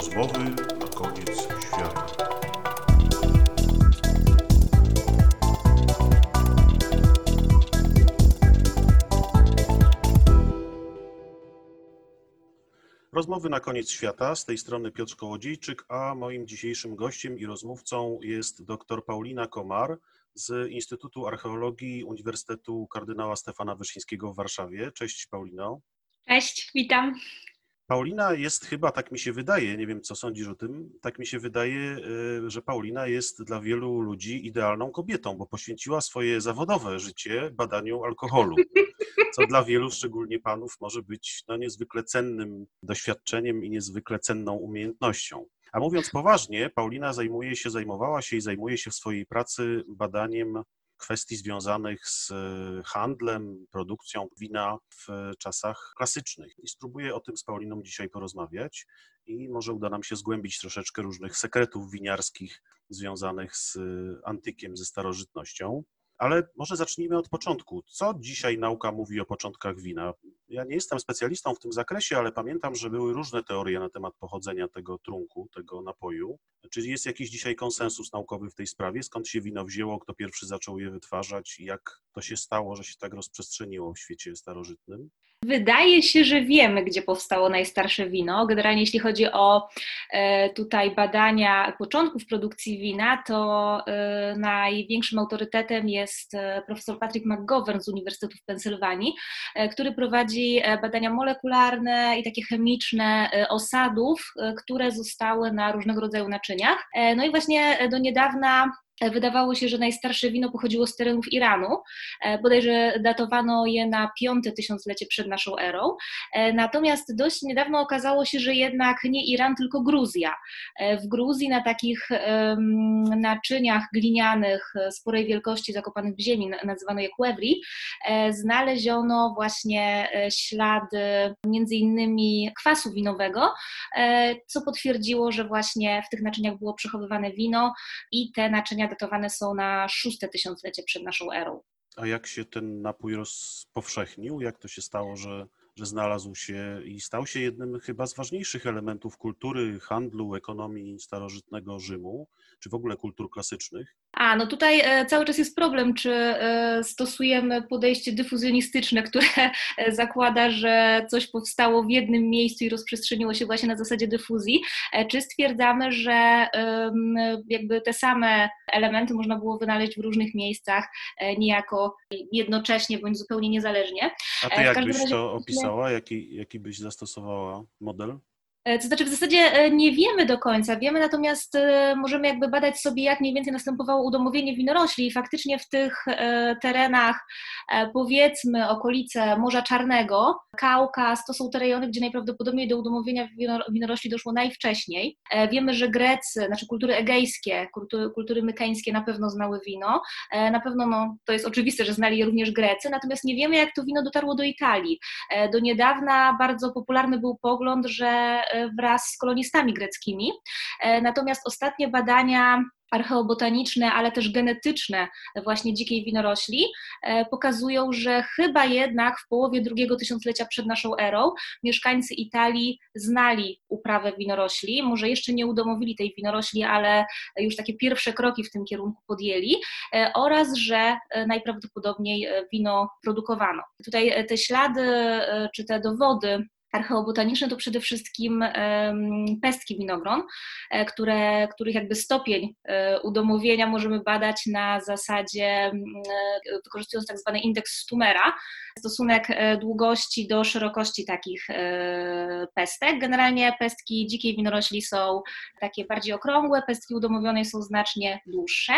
Rozmowy na koniec świata. Rozmowy na koniec świata. Z tej strony Piotr Kołodziejczyk, a moim dzisiejszym gościem i rozmówcą jest dr Paulina Komar z Instytutu Archeologii Uniwersytetu Kardynała Stefana Wyszyńskiego w Warszawie. Cześć Paulino. Cześć, witam. Paulina jest chyba, tak mi się wydaje, nie wiem co sądzisz o tym, tak mi się wydaje, y, że Paulina jest dla wielu ludzi idealną kobietą, bo poświęciła swoje zawodowe życie badaniu alkoholu, co dla wielu, szczególnie panów, może być no, niezwykle cennym doświadczeniem i niezwykle cenną umiejętnością. A mówiąc poważnie, Paulina zajmuje się, zajmowała się i zajmuje się w swojej pracy badaniem kwestii związanych z e, handlem, produkcją wina w czasach klasycznych. I spróbuję o tym z Pauliną dzisiaj porozmawiać i może uda nam się zgłębić troszeczkę różnych sekretów winiarskich związanych z e, antykiem, ze starożytnością. Ale może zacznijmy od początku. Co dzisiaj nauka mówi o początkach wina? Ja nie jestem specjalistą w tym zakresie, ale pamiętam, że były różne teorie na temat pochodzenia tego trunku, tego napoju. Czy jest jakiś dzisiaj konsensus naukowy w tej sprawie? Skąd się wino wzięło, kto pierwszy zaczął je wytwarzać jak to się stało, że się tak rozprzestrzeniło w świecie starożytnym? Wydaje się, że wiemy, gdzie powstało najstarsze wino. Generalnie, jeśli chodzi o e, tutaj badania początków produkcji wina, to e, największym autorytetem jest e, profesor Patrick McGovern z Uniwersytetu w Pensylwanii, który prowadzi badania molekularne i takie chemiczne osadów, które zostały na różnego rodzaju naczyniach. No i właśnie do niedawna Wydawało się, że najstarsze wino pochodziło z terenów Iranu, e, bodajże datowano je na piąte tysiąclecie przed naszą erą. E, natomiast dość niedawno okazało się, że jednak nie Iran, tylko Gruzja. E, w Gruzji na takich naczyniach glinianych sporej wielkości zakopanych w ziemi, nazywano je kuewri, znaleziono właśnie ślady między innymi kwasu winowego, co potwierdziło, że właśnie w tych naczyniach było przechowywane wino i te naczynia datowane są na szóste tysiąclecie przed naszą erą. A jak się ten napój rozpowszechnił? Jak to się stało, że, że znalazł się i stał się jednym chyba z ważniejszych elementów kultury, handlu, ekonomii starożytnego Rzymu, czy w ogóle kultur klasycznych? A, no tutaj e, cały czas jest problem, czy e, stosujemy podejście dyfuzjonistyczne, które e, zakłada, że coś powstało w jednym miejscu i rozprzestrzeniło się właśnie na zasadzie dyfuzji, czy stwierdzamy, że jakby te same elementy można było wynaleźć w różnych miejscach, niejako jednocześnie bądź zupełnie niezależnie. A ty jak byś to opisała? Jaki, jaki byś zastosowała model? E, to znaczy, w zasadzie e, nie wiemy do końca, wiemy natomiast, e, możemy jakby badać sobie, jak mniej więcej następowało udomowienie winorośli i faktycznie w tych terenach, powiedzmy okolice Morza Czarnego, Kaukaz, to są te rejony, gdzie najprawdopodobniej do udomowienia winorośli doszło najwcześniej. Wiemy, że Grecy, znaczy kultury egejskie, kultury, kultury na pewno znały wino, na pewno no, to jest oczywiste, że znali je również Grecy, natomiast nie wiemy, jak to wino dotarło do Italii. Do niedawna bardzo popularny był pogląd, że wraz z kolonistami greckimi. E, natomiast ostatnie badania archeobotaniczne, ale też genetyczne właśnie dzikiej winorośli e, pokazują, że chyba jednak w połowie drugiego tysiąclecia przed naszą erą mieszkańcy Italii znali uprawę winorośli, może jeszcze nie udomowili tej winorośli, ale już takie pierwsze kroki w tym kierunku podjęli e, oraz, że najprawdopodobniej wino produkowano. Tutaj te ślady czy te dowody archeobotaniczne to przede wszystkim pestki winogron, e, które, których jakby stopień e, udomowienia możemy badać na zasadzie e, wykorzystując tak zwany indeks Stumera, stosunek długości do szerokości takich pestek. Generalnie pestki dzikiej winorośli są takie bardziej okrągłe, pestki udomowionej są znacznie dłuższe.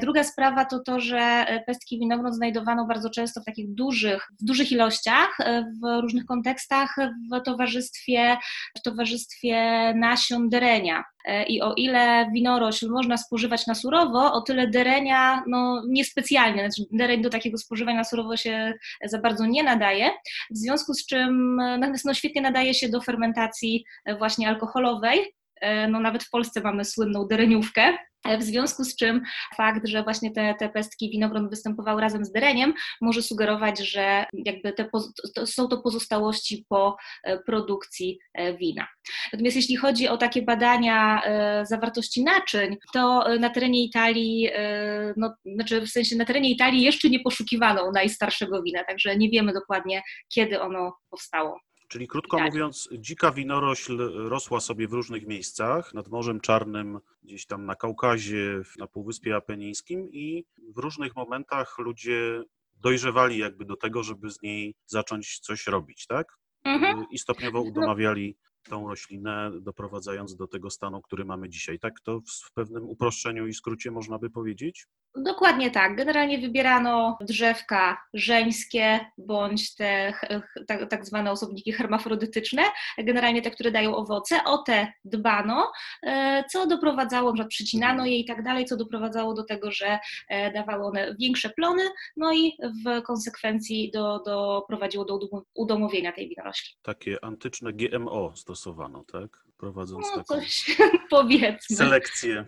Druga sprawa to to, że pestki winogron znajdowano bardzo często w takich dużych, w dużych ilościach, w różnych kontekstach, w towarzystwie, w towarzystwie nasion derenia. E, I o ile winorośl można spożywać na surowo, o tyle derenia no, niespecjalnie. Znaczy, dereń do takiego spożywania na surowo się za bardzo nie nadaje, w związku z czym natomiast no, świetnie nadaje się do fermentacji właśnie alkoholowej. E, no, nawet w Polsce mamy słynną dereniówkę, w związku z czym fakt, że właśnie te, te pestki winogron występowały razem z dereniem, może sugerować, że jakby te, to są to pozostałości po e, produkcji e, wina. Natomiast jeśli chodzi o takie badania e, zawartości naczyń, to na terenie Italii, no, znaczy w sensie na terenie Italii jeszcze nie poszukiwano najstarszego wina, także nie wiemy dokładnie, kiedy ono powstało. Czyli krótko tak. mówiąc, dzika winorośl rosła sobie w różnych miejscach, nad Morzem Czarnym, gdzieś tam na Kaukazie, na Półwyspie Apenińskim i w różnych momentach ludzie dojrzewali jakby do tego, żeby z niej zacząć coś robić, tak? Mhm. I stopniowo no. udomawiali tą roślinę, doprowadzając do tego stanu, który mamy dzisiaj. Tak to w pewnym uproszczeniu i skrócie można by powiedzieć? Dokładnie tak. Generalnie wybierano drzewka żeńskie bądź te tak, tak zwane osobniki hermafrodytyczne, generalnie te, które dają owoce. O te dbano, e, co doprowadzało, że przycinano je i tak dalej, co doprowadzało do tego, że e, dawały one większe plony, no i w konsekwencji do, doprowadziło do udomowienia tej winorośli. Takie antyczne GMO stosowano, tak? Prowadząc no, taką powiedzmy. selekcję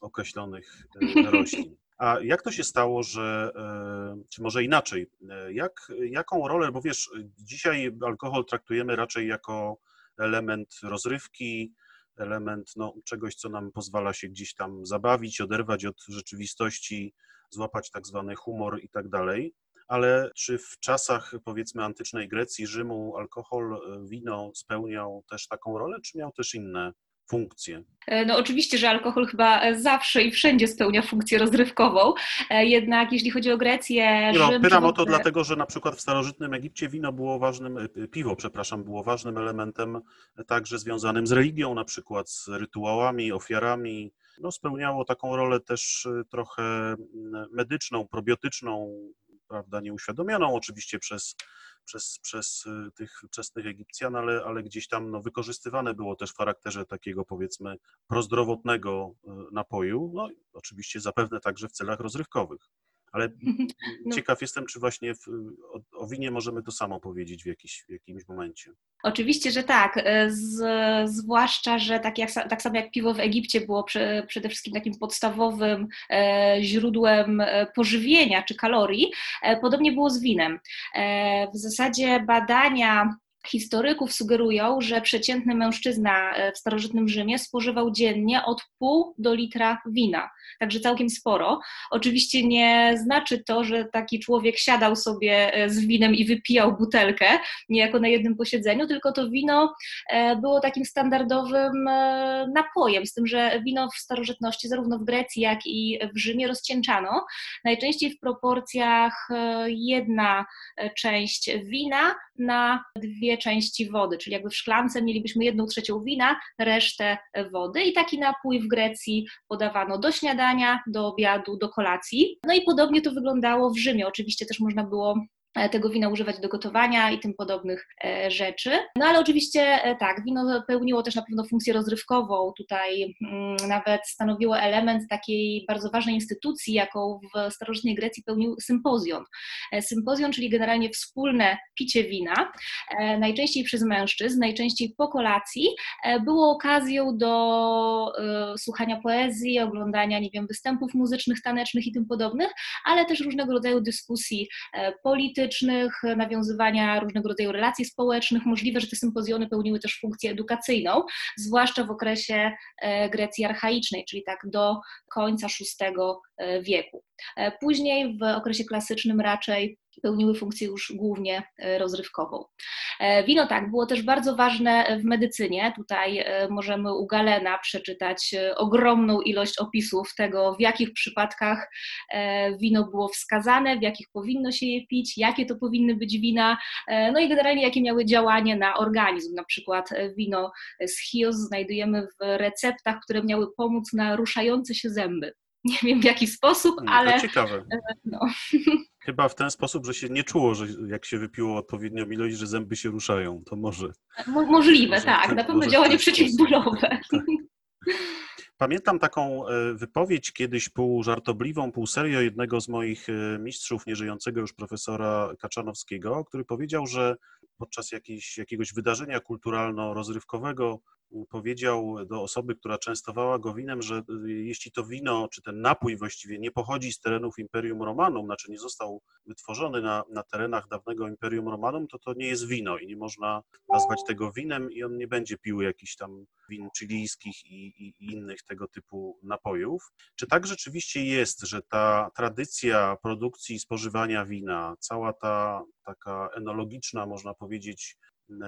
określonych e, roślin. A jak to się stało, że, e, czy może inaczej, e, jak, jaką rolę, bo wiesz, dzisiaj alkohol traktujemy raczej jako element rozrywki, element no, czegoś, co nam pozwala się gdzieś tam zabawić, oderwać od rzeczywistości, złapać tak zwany humor i tak dalej. Ale czy w czasach powiedzmy antycznej Grecji, Rzymu alkohol, e, wino spełniał też taką rolę, czy miał też inne funkcje? E, no oczywiście, że alkohol chyba e, zawsze i wszędzie spełnia funkcję rozrywkową, e, jednak jeśli chodzi o Grecję... Nie no, pytam o to dlatego, że na przykład w starożytnym Egipcie wino było ważnym, piwo, przepraszam, było ważnym elementem także związanym z religią, na przykład z rytuałami, ofiarami, no, spełniało taką rolę też trochę medyczną, probiotyczną, prawda, nieuświadomioną oczywiście przez przez, przez y, tych wczesnych Egipcjan, ale, ale gdzieś tam no, wykorzystywane było też w charakterze takiego powiedzmy prozdrowotnego y, napoju, no oczywiście zapewne także w celach rozrywkowych. Ale no. ciekaw jestem, czy właśnie w, o, o, winie możemy to samo powiedzieć w, jakiś, w jakimś momencie. Oczywiście, że tak. E, z, zwłaszcza, że tak, jak, tak samo jak piwo w Egipcie było przy, przede wszystkim takim podstawowym e, źródłem e, pożywienia czy kalorii, e, podobnie było z winem. E, w zasadzie badania historyków sugerują, że przeciętny mężczyzna e, w starożytnym Rzymie spożywał dziennie od pół do litra wina, także całkiem sporo. Oczywiście nie znaczy to, że taki człowiek siadał sobie e, z winem i wypijał butelkę, niejako na jednym posiedzeniu, tylko to wino e, było takim standardowym napojem, z tym, że wino w starożytności, zarówno w Grecji, jak i w Rzymie rozcieńczano, najczęściej w proporcjach jedna część wina na dwie części wody, czyli jakby w szklance mielibyśmy jedną trzecią wina, resztę wody i taki napój w Grecji podawano do śniadania, do obiadu, do kolacji. No i podobnie to wyglądało w Rzymie. Oczywiście też można było tego wina używać do gotowania i tym podobnych e, rzeczy. No ale oczywiście e, tak, wino pełniło też na pewno funkcję rozrywkową. Tutaj mm, nawet stanowiło element takiej bardzo ważnej instytucji, jaką w starożytnej Grecji pełnił sympozjon. Sympozjon, czyli generalnie wspólne picie wina, najczęściej przez mężczyzn, najczęściej po kolacji, było okazją do słuchania poezji, oglądania, nie wiem, występów muzycznych, tanecznych i tym podobnych, ale też różnego rodzaju dyskusji politycznych, politycznych, nawiązywania różnego rodzaju relacji społecznych. Możliwe, że te sympozjony pełniły też funkcję edukacyjną, zwłaszcza w okresie e, Grecji archaicznej, czyli tak do końca VI e, wieku. E, później w okresie klasycznym raczej pełniły funkcję już głównie e, rozrywkową. E, wino tak, było też bardzo ważne w medycynie. Tutaj e, możemy u Galena przeczytać ogromną ilość opisów tego, w jakich przypadkach wino było wskazane, w jakich powinno się je pić, jakie to powinny być wina, no i generalnie jakie miały działanie na organizm. Na przykład wino z Chios znajdujemy w receptach, które miały pomóc na ruszające się zęby. Nie wiem w jaki sposób, ale. To ciekawe. No. Chyba w ten sposób, że się nie czuło, że jak się wypiło odpowiednią ilość, że zęby się ruszają. To może. Mo możliwe, może, tak. Na pewno działanie przeciwbólowe. Tak. Pamiętam taką e, wypowiedź kiedyś pół żartobliwą, pół serio jednego z moich e, mistrzów, nieżyjącego już profesora Kaczanowskiego, który powiedział, że podczas jakiejś, jakiegoś wydarzenia kulturalno-rozrywkowego powiedział do osoby, która częstowała go winem, że jeśli to wino, czy ten napój właściwie nie pochodzi z terenów Imperium Romanum, znaczy nie został wytworzony na, na terenach dawnego Imperium Romanum, to to nie jest wino i nie można nazwać tego winem i on nie będzie pił jakichś tam win chilijskich i, i innych tego typu napojów. Czy tak rzeczywiście jest, że ta tradycja produkcji i spożywania wina, cała ta taka enologiczna, można powiedzieć,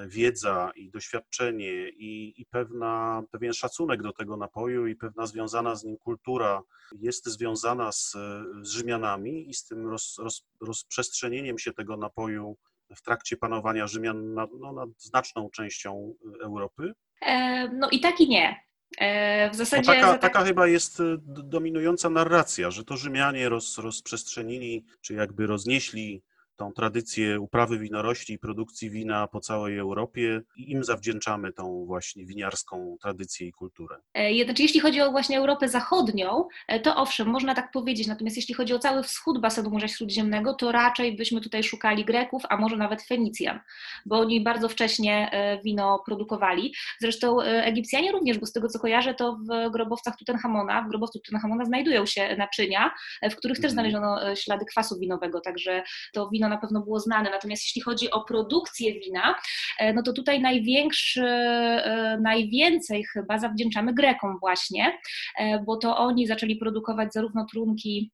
wiedza i doświadczenie i, i pewna, pewien szacunek do tego napoju i pewna związana z nim kultura jest związana z, z Rzymianami i z tym roz, roz, rozprzestrzenieniem się tego napoju w trakcie panowania Rzymian nad, no, nad znaczną częścią Europy? E, no i tak i nie. E, w zasadzie. taka, tak... taka chyba jest dominująca narracja, że to Rzymianie roz, rozprzestrzenili, czy jakby roznieśli tą tradycję uprawy winorośli i produkcji wina po całej Europie i im zawdzięczamy tą właśnie winiarską tradycję i kulturę. E, znaczy, jeśli chodzi o właśnie Europę Zachodnią, e, to owszem, można tak powiedzieć, natomiast jeśli chodzi o cały wschód basenu Morza Śródziemnego, to raczej byśmy tutaj szukali Greków, a może nawet Fenicjan, bo oni bardzo wcześnie e, wino produkowali. Zresztą Egipcjanie również, bo z tego co kojarzę, to w grobowcach Tutenchamona, w grobowcu Tutenchamona znajdują się naczynia, w których też mhm. znaleziono ślady kwasu winowego, także to wino wino na pewno było znane. Natomiast jeśli chodzi o produkcję wina, e, no to tutaj największy, e, najwięcej chyba zawdzięczamy Grekom właśnie, e, bo to oni zaczęli produkować zarówno trunki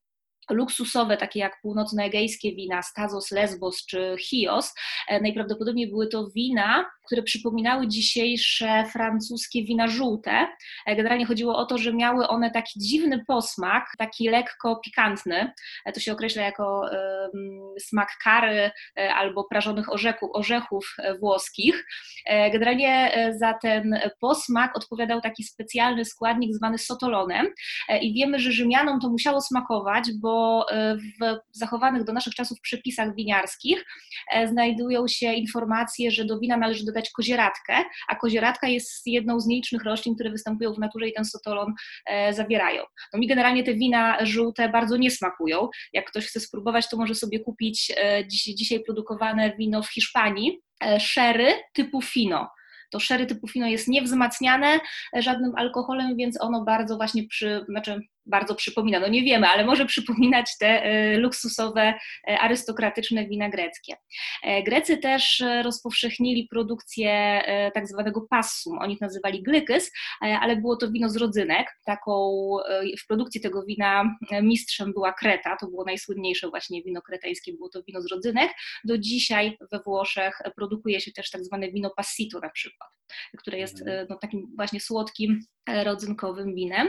luksusowe, takie jak północnoegejskie wina, Stazos, Lesbos czy Chios. Najprawdopodobniej były to wina, które przypominały dzisiejsze francuskie wina żółte. Generalnie chodziło o to, że miały one taki dziwny posmak, taki lekko pikantny. To się określa jako smak kary e, albo prażonych orzechów, orzechów włoskich. E, generalnie e, za ten posmak odpowiadał taki specjalny składnik zwany sotolonem i wiemy, że Rzymianom to musiało smakować, bo w zachowanych do naszych czasów przepisach winiarskich znajdują się informacje, że do wina należy dodać kozieradkę, a kozieradka jest jedną z nielicznych roślin, które występują w naturze i ten sotolon e, zawierają. No mi generalnie te wina żółte bardzo nie smakują. Jak ktoś chce spróbować, to może sobie kupić e, dzisiaj produkowane wino w Hiszpanii, e, typu fino to sherry typu fino jest niewzmacniane żadnym alkoholem, więc ono bardzo właśnie przy, znaczy bardzo przypomina, no nie wiemy, ale może przypominać te e, luksusowe, e, arystokratyczne wina greckie. E, Grecy też rozpowszechnili produkcję tak zwanego passum, oni nazywali glykys, ale było to wino z rodzynek. Taką w produkcji tego wina mistrzem była Kreta, to było najsłynniejsze właśnie wino kretańskie, było to wino z rodzynek. Do dzisiaj we Włoszech produkuje się też tak zwane wino passito na przykład, które jest mhm. no, takim właśnie słodkim, rodzynkowym winem.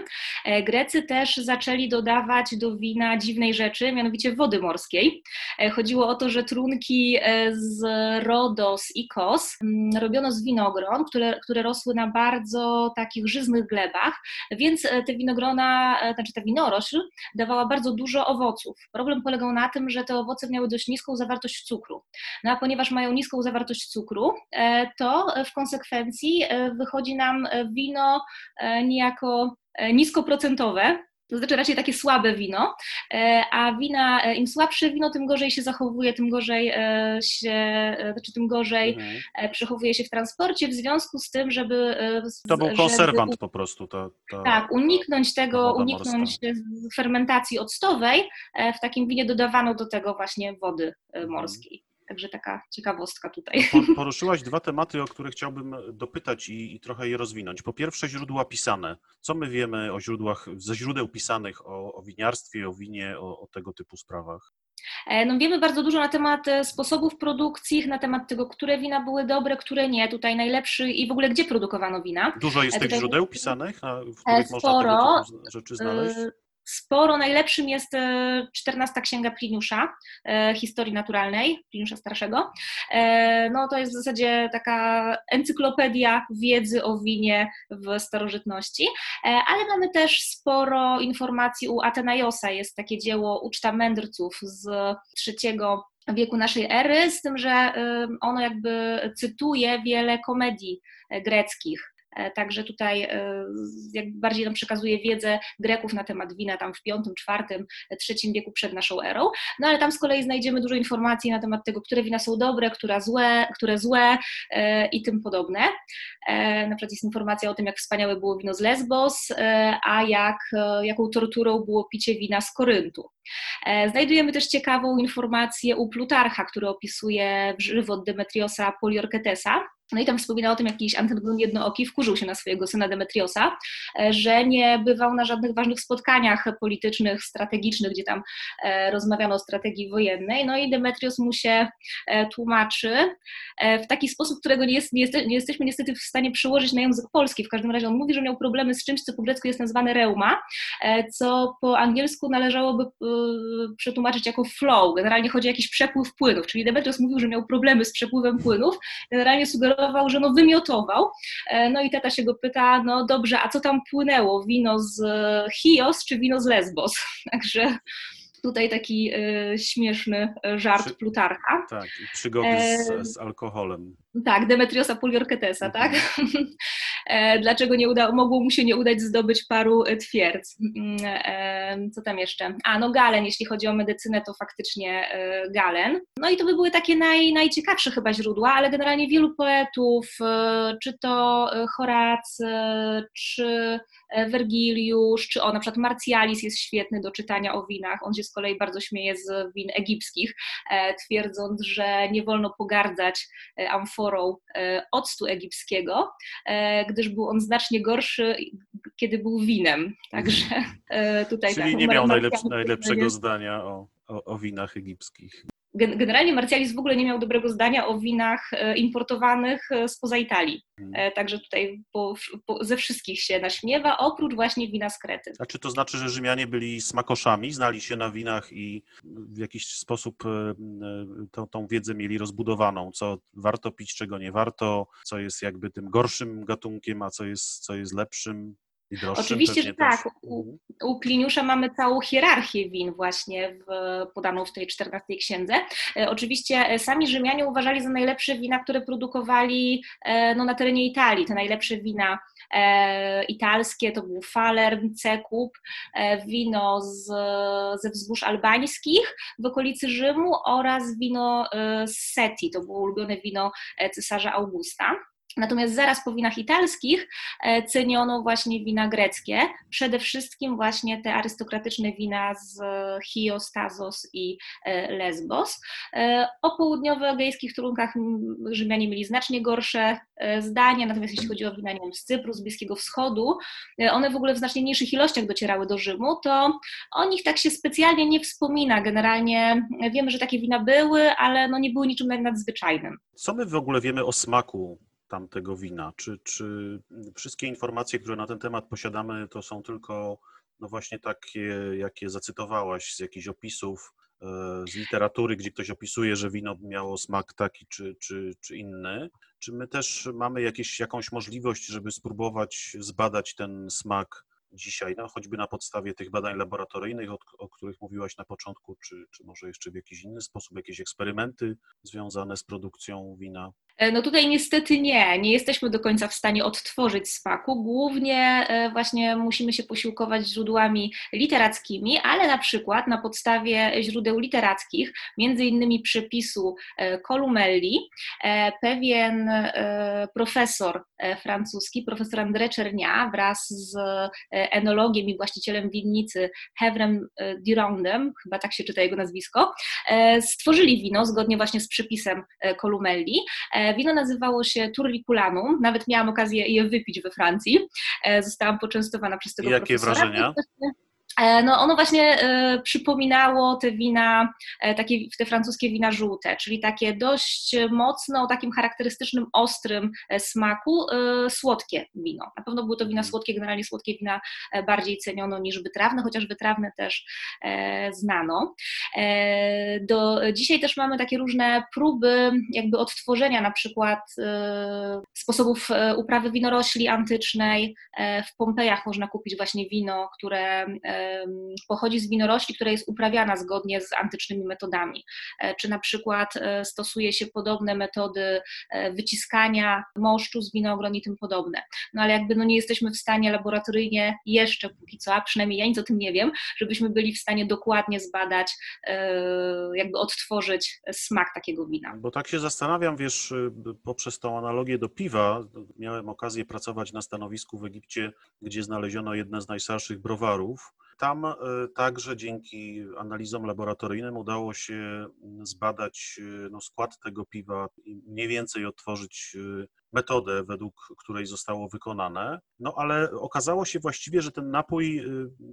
Grecy też zaczęli dodawać do wina dziwnej rzeczy, mianowicie wody morskiej. E, chodziło o to, że trunki e, z Rodos i Kos robiono z winogron, które, które rosły na bardzo takich żyznych glebach, więc e, te winogrona, znaczy ta winorośl dawała bardzo dużo owoców. Problem polegał na tym, że te owoce miały dość niską zawartość cukru. No a ponieważ mają niską zawartość cukru, to w konsekwencji wychodzi nam wino niejako niskoprocentowe, to znaczy raczej takie słabe wino, e, a wina, e, im słabsze wino, tym gorzej się zachowuje, tym gorzej e, się, znaczy tym gorzej mhm. przechowuje się w transporcie, w związku z tym, żeby... To był konserwant żeby, po prostu. Ta, ta, tak, uniknąć tego, uniknąć morska. fermentacji octowej, w takim winie dodawano do tego właśnie wody mhm. morskiej. Także taka ciekawostka tutaj. Poruszyłaś dwa tematy, o które chciałbym dopytać i, i, trochę je rozwinąć. Po pierwsze, źródła pisane. Co my wiemy o źródłach, ze źródeł pisanych o, o winiarstwie, o winie, o, o tego typu sprawach? E, no wiemy bardzo dużo na temat e, sposobów produkcji, na temat tego, które wina były dobre, które nie, tutaj najlepszy i w ogóle gdzie produkowano wina. Dużo jest e, tych źródeł pisanych, w których Sporo. można tego rzeczy znaleźć? Sporo. Najlepszym jest 14 e, księga Pliniusza, e, historii naturalnej, Pliniusza Starszego. E, no to jest w zasadzie taka encyklopedia wiedzy o winie w starożytności, ale mamy też sporo informacji u Atenajosa. Jest takie dzieło Uczta Mędrców z III wieku naszej ery, z tym, że ono jakby cytuje wiele komedii greckich Także tutaj jak bardziej nam przekazuje wiedzę Greków na temat wina tam w V, IV, III wieku przed naszą erą. No ale tam z kolei znajdziemy dużo informacji na temat tego, które wina są dobre, które złe, które złe i tym podobne. Na przykład jest informacja o tym, jak wspaniałe było wino z Lesbos, a jak, jaką torturą było picie wina z Koryntu. Znajdujemy też ciekawą informację u Plutarcha, który opisuje żywot Demetriosa Poliorketesa, no i tam wspomina o tym jakiś Antygon Jednooki wkurzył się na swojego syna Demetriosa, e, że nie bywał na żadnych ważnych spotkaniach politycznych, strategicznych, gdzie tam e, rozmawiano o strategii wojennej. No i Demetrios mu się e, tłumaczy w taki sposób, którego nie, jest, nie, nie jesteśmy niestety w stanie przełożyć na język polski. W każdym razie on mówi, że miał problemy z czymś, co po grecku jest nazwane reuma, co po angielsku należałoby przetłumaczyć jako flow. Generalnie chodzi o jakiś przepływ płynów, czyli Demetrios mówił, że miał problemy z przepływem płynów. Generalnie sugerował, że no wymiotował. E, no i tata się go pyta, no dobrze, a co tam płynęło? Wino z Chios czy wino z Lesbos? Także tutaj taki y, śmieszny żart Przy, Plutarcha. Tak, przygody z, z alkoholem. Tak, Demetriosa Poliorketesa, tak? Mhm. E, dlaczego nie uda, mogło mu się nie udać zdobyć paru e, twierdz? Mm, e, co tam jeszcze? A, no Galen, jeśli chodzi o medycynę, to faktycznie Galen. No i to by były takie naj, najciekawsze chyba źródła, ale generalnie wielu poetów, czy to Horacy, czy Wergiliusz, czy o na przykład Marcialis jest świetny do czytania o winach. On się z kolei bardzo śmieje z win egipskich, twierdząc, że nie wolno pogardzać amfor metaforą e, octu egipskiego, e, gdyż był on znacznie gorszy, kiedy był winem. Także e, tutaj Czyli tak, nie miał najlepszego zdania o, o, o winach egipskich. Generalnie Marcialis w ogóle nie miał dobrego zdania o winach e, importowanych e, spoza Italii. Hmm. E, także tutaj po, po, ze wszystkich się naśmiewa, oprócz właśnie wina z Krety. A czy to znaczy, że Rzymianie byli smakoszami, znali się na winach i w jakiś sposób tą, tą wiedzę mieli rozbudowaną, co warto pić, czego nie warto, co jest jakby tym gorszym gatunkiem, a co jest, co jest lepszym? Oczywiście, że tak. U, mhm. u Pliniusza mamy całą hierarchię win właśnie w, podaną w tej XIV księdze. E, oczywiście e, sami Rzymianie uważali za najlepsze wina, które produkowali e, no, na terenie Italii. Te najlepsze wina italskie to był Falern, Cekup, wino z, ze wzgórz albańskich w okolicy Rzymu oraz wino z Seti. To było ulubione wino cesarza Augusta. Natomiast zaraz po winach italskich e, ceniono właśnie wina greckie, przede wszystkim właśnie te arystokratyczne wina z Chios, Tazos i e, Lesbos. E, o południowo-egejskich trunkach Rzymianie mieli znacznie gorsze zdania, natomiast jeśli chodzi o wina nie wiem, z Cypru, z Bliskiego Wschodu, one w ogóle w znacznie mniejszych ilościach docierały do Rzymu, to o nich tak się specjalnie nie wspomina. Generalnie wiemy, że takie wina były, ale no nie były niczym nadzwyczajnym. Co my w ogóle wiemy o smaku tamtego wina? Czy, czy wszystkie informacje, które na ten temat posiadamy, to są tylko no właśnie takie, jakie zacytowałaś z jakichś opisów, e, z literatury, gdzie ktoś opisuje, że wino miało smak taki czy, czy, czy inny? Czy my też mamy jakieś, jakąś możliwość, żeby spróbować zbadać ten smak dzisiaj, no, choćby na podstawie tych badań laboratoryjnych, o, o, których mówiłaś na początku, czy, czy może jeszcze w jakiś inny sposób, jakieś eksperymenty związane z produkcją wina? E, no tutaj niestety nie, nie jesteśmy do końca w stanie odtworzyć smaku. Głównie e, właśnie musimy się posiłkować źródłami literackimi, ale na przykład na podstawie źródeł literackich, między innymi przepisu Columelli, e, pewien profesor francuski, profesor André Czernia wraz z enologiem i właścicielem winnicy Hevrem Durandem, chyba tak się czyta jego nazwisko, stworzyli wino zgodnie właśnie z przepisem Columelli. Wino nazywało się Turriculanum, nawet miałam okazję je wypić we Francji. E, zostałam poczęstowana przez tego Jakie profesora. wrażenia? E, no ono właśnie e, przypominało te wina, e, takie, te francuskie wina żółte, czyli takie dość mocno, o takim charakterystycznym, ostrym smaku, słodkie wino. Na pewno były to wina mhm. słodkie, generalnie słodkie wina bardziej ceniono niż wytrawne, chociaż wytrawne też znano. Do, dzisiaj też mamy takie różne próby jakby odtworzenia na przykład sposobów uprawy winorośli antycznej. W Pompejach można kupić właśnie wino, które pochodzi z winorośli, która jest uprawiana zgodnie z antycznymi metodami. Czy na przykład stosuje się podobne metody wyciskania moszczu z winogron i tym podobne. No ale jakby no nie jesteśmy w stanie laboratoryjnie jeszcze póki co, a przynajmniej ja nic o tym nie wiem, żebyśmy byli w stanie dokładnie zbadać, jakby odtworzyć smak takiego wina. Bo tak się zastanawiam, wiesz, poprzez tą analogię do piwa, miałem okazję pracować na stanowisku w Egipcie, gdzie znaleziono jedne z najstarszych browarów. Tam e, także dzięki analizom laboratoryjnym udało się zbadać e, no, skład tego piwa i mniej więcej odtworzyć e, metodę, według której zostało wykonane. No ale okazało się właściwie, że ten napój